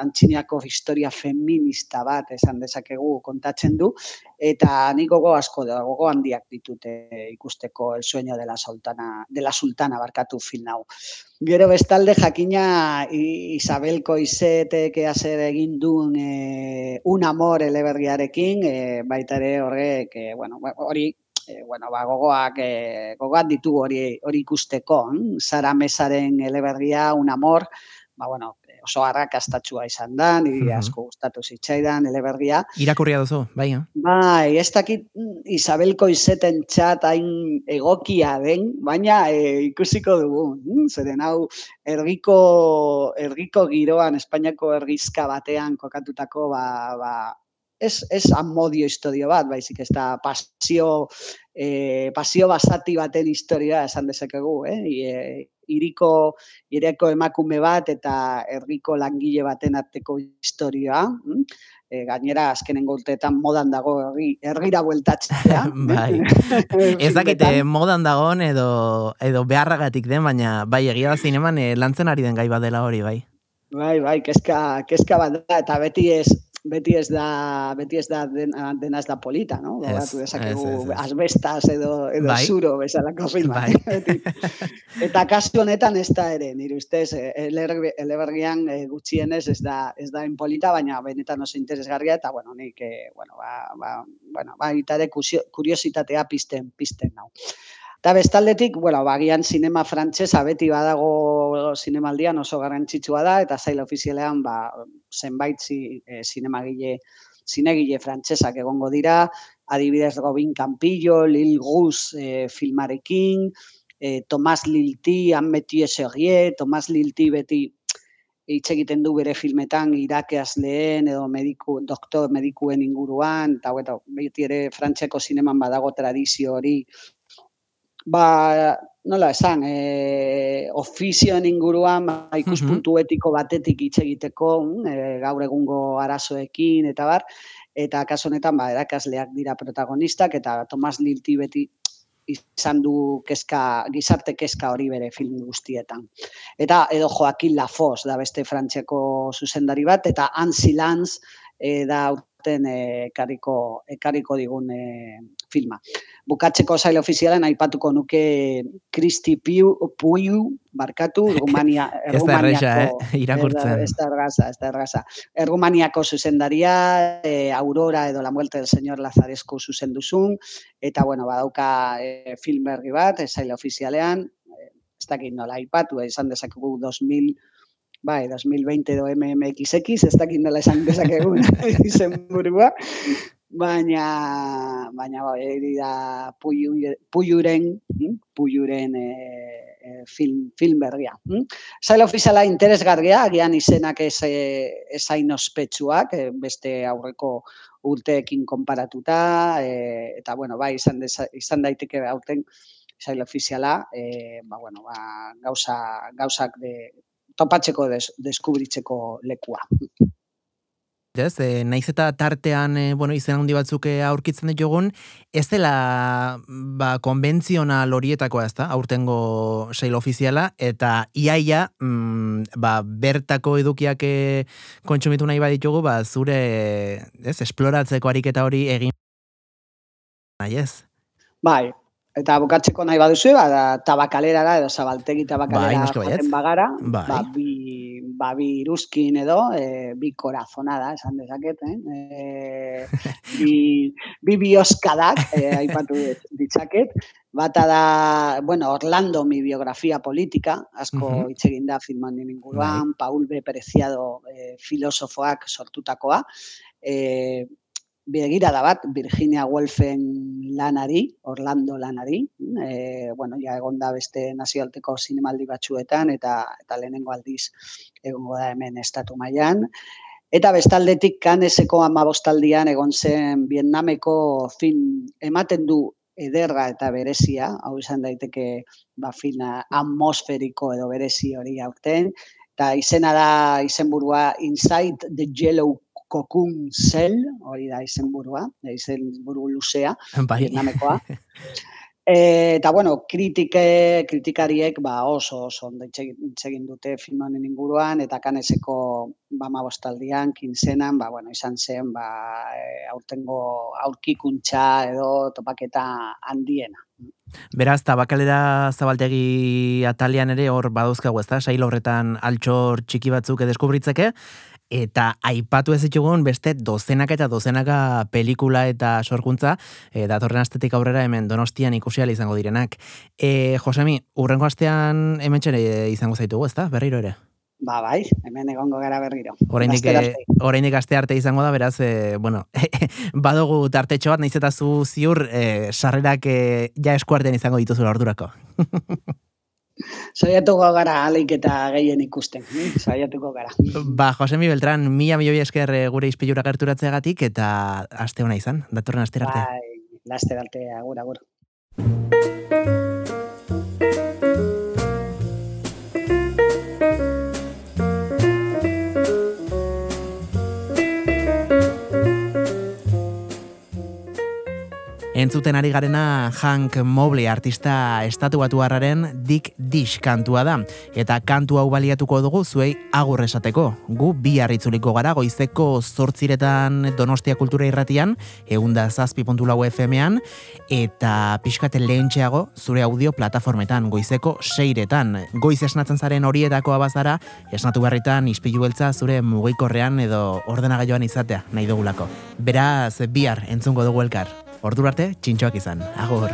antxiniako historia feminista bat esan dezakegu kontatzen du, eta nik gogo asko da, gogo handiak ditute ikusteko el sueño de la sultana, de la sultana barkatu film hau. Gero bestalde jakina Isabel Koizetek hazer egin duen e, un amor elebergiarekin, e, baita ere horrek, e, bueno, hori e, bueno, ba, gogoak, e, gogoak ditu hori hori ikusteko. Hm? Sara Mesaren elebergia, un amor, ba, bueno, oso arrakastatsua izan da, niri asko gustatu zitzaidan, elebergia. Irakurria duzu, bai, eh? Bai, ez dakit mm, Isabelko izeten txat hain egokia den, baina e, ikusiko dugu, hm? zeren hau ergiko, ergiko giroan, Espainiako ergizka batean kokatutako, ba, ba, ez, ez amodio historio bat, baizik ez da pasio, e, pasio basati baten historia esan dezakegu, eh? E, iriko, ireko emakume bat eta herriko langile baten arteko historia, hm? e, gainera azkenen golteetan modan dago herri, herrira bueltatzea. [LAUGHS] bai. [LAUGHS] ez dakite modan dagoen edo, edo beharragatik den, baina bai egia da zineman e, lantzen ari den gai badela hori, bai. Bai, bai, keska, keska bat da, eta beti ez, beti ez da beti ez da dena ez da polita, no? Gogatu dezakegu asbestas edo edo bai. zuro bezalako filma. Bai. Eta kasu honetan ez da ere, nire ustez, elebergian e, gutxienez ez da ez da inpolita, baina benetan oso interesgarria eta bueno, nik eh, bueno, ba, ba, bueno, ba, itare kuriositatea pisten, pisten nau. Eta bestaldetik, bueno, bagian sinema frantsesa beti badago sinemaldian oso garrantzitsua da, eta zaila ofizialean ba, zenbait zi, e, sinemagile, zinegile frantsesak egongo dira, adibidez Robin Campillo, Lil Gus e, filmarekin, e, Tomas Lilti, Anmetie Serrie, Tomas Lilti beti hitz egiten du bere filmetan irakeaz lehen edo mediku, doktor medikuen inguruan, eta beti ere frantseko zineman badago tradizio hori ba, nola esan, e, ofizioen inguruan ba, ikuspuntu etiko batetik hitz egiteko, e, gaur egungo arazoekin eta bar, eta kaso honetan ba erakasleak dira protagonistak eta Tomas Lilti beti izan du kezka, gizarte kezka hori bere film guztietan. Eta edo Joaquin Lafos da beste frantzeko zuzendari bat, eta Ansi Lanz e, da urten ekariko, ekariko digun e, filma. bukatzeko zaila ofizialen aipatuko nuke Kristi Piu, Puiu, barkatu, [LAUGHS] Rumania, ez da erresa, eh? irakurtzen. Ez da ergaza, ez da ergaza. Errumaniako zuzendaria, e, Aurora edo La Muerte del Señor Lazaresco zuzenduzun, eta, bueno, badauka e, film berri bat, zaila ofizialean, ez dakit nola aipatu, izan dezakegu 2000, bai, 2020 edo MMXX, ez dakit nola esan dezakegu [LAUGHS] [LAUGHS] izen burua, baina baina bai da Puyuren Puyuren e, e, film film berria. Hm? Sail ofiziala interesgarria, agian izenak ez ezain ospetsuak, beste aurreko urteekin konparatuta e, eta bueno, bai izan izan daiteke aurten sail ofiziala, e, ba bueno, ba, gauza gauzak de topatzeko deskubritzeko lekua. Ez, e, naiz eta tartean, e, bueno, izen handi batzuk eh, aurkitzen ditugun, ez dela ba, konbentzional horietakoa ez da, aurtengo sail ofiziala, eta iaia, mm, ba, bertako edukiak kontsumitu nahi baditugu, ba, zure, ez, esploratzeko ariketa hori egin nahi ez? Bai, Eta bukatzeko nahi baduzu, ba, da, tabakalera da, edo zabaltegi tabakalera joaten bagara, bai. ba, bi, ba, bi iruzkin edo, e, bi korazona da, esan dezaket, eh? E, [LAUGHS] bi, bi bioskadak, e, aipatu ditzaket, bata da, bueno, Orlando, mi biografia politika, asko uh -huh. itxegin da filman inguruan, bai. Paul B. Preciado, e, filosofoak sortutakoa, e, begira da bat Virginia Woolfen lanari, Orlando lanari, e, bueno, ja egon da beste nazioalteko zinemaldi batzuetan eta eta lehenengo aldiz egongo da hemen estatu mailan. Eta bestaldetik kaneseko amabostaldian egon zen Vietnameko fin ematen du ederra eta berezia, hau izan daiteke ba, fina atmosferiko edo berezi hori aurten, eta izena da izenburua Inside the Yellow kokun zel, hori da izen burua, luzea, [LAUGHS] bai. vietnamekoa. [LAUGHS] E, eta, bueno, kritike, kritikariek ba, oso oso ondo itxegin dute film honen inguruan, eta kaneseko ba, mabostaldian, kinzenan, ba, bueno, izan zen, ba, e, aurtengo aurkikuntza edo topaketa handiena. Beraz, tabakalera zabaltegi atalian ere hor baduzkagu ez da, sail horretan altxor txiki batzuk edeskubritzeke, eta aipatu ez ditugun beste dozenak eta dozenaka pelikula eta sorkuntza e, datorren astetik aurrera hemen donostian ikusial izango direnak. E, Josemi, urrengo astean hemen txere izango zaitugu, ezta? Berriro ere? Ba, bai, hemen egongo gara berriro. Horeindik aste arte izango da, beraz, e, bueno, [LAUGHS] badugu tartetxo bat, nahiz eta zu ziur, e, sarrerak e, ja eskuartean izango dituzula ordurako. [LAUGHS] Saiatuko gara alik eta gehien ikusten. Saiatuko gara. Ba, Josemi Beltran, mila milioi esker eh, gure izpilura gerturatzeagatik eta aste hona izan, datorren aste arte. Bai, laste arte, agur, agur. Entzuten ari garena Hank Mobley artista estatu batu harraren Dick Dish kantua da. Eta kantu hau baliatuko dugu zuei agur esateko. Gu bi harritzuliko gara goizeko zortziretan Donostia Kultura Irratian, eunda zazpi puntu FM-ean, eta pixkate lehentxeago zure audio plataformetan goizeko seiretan. Goiz esnatzen zaren horietako abazara, esnatu berritan ispilu beltza zure mugikorrean edo ordenagailoan izatea nahi dugulako. Beraz, bihar entzungo dugu elkar. Ordura arte, txintxoak izan. Agor.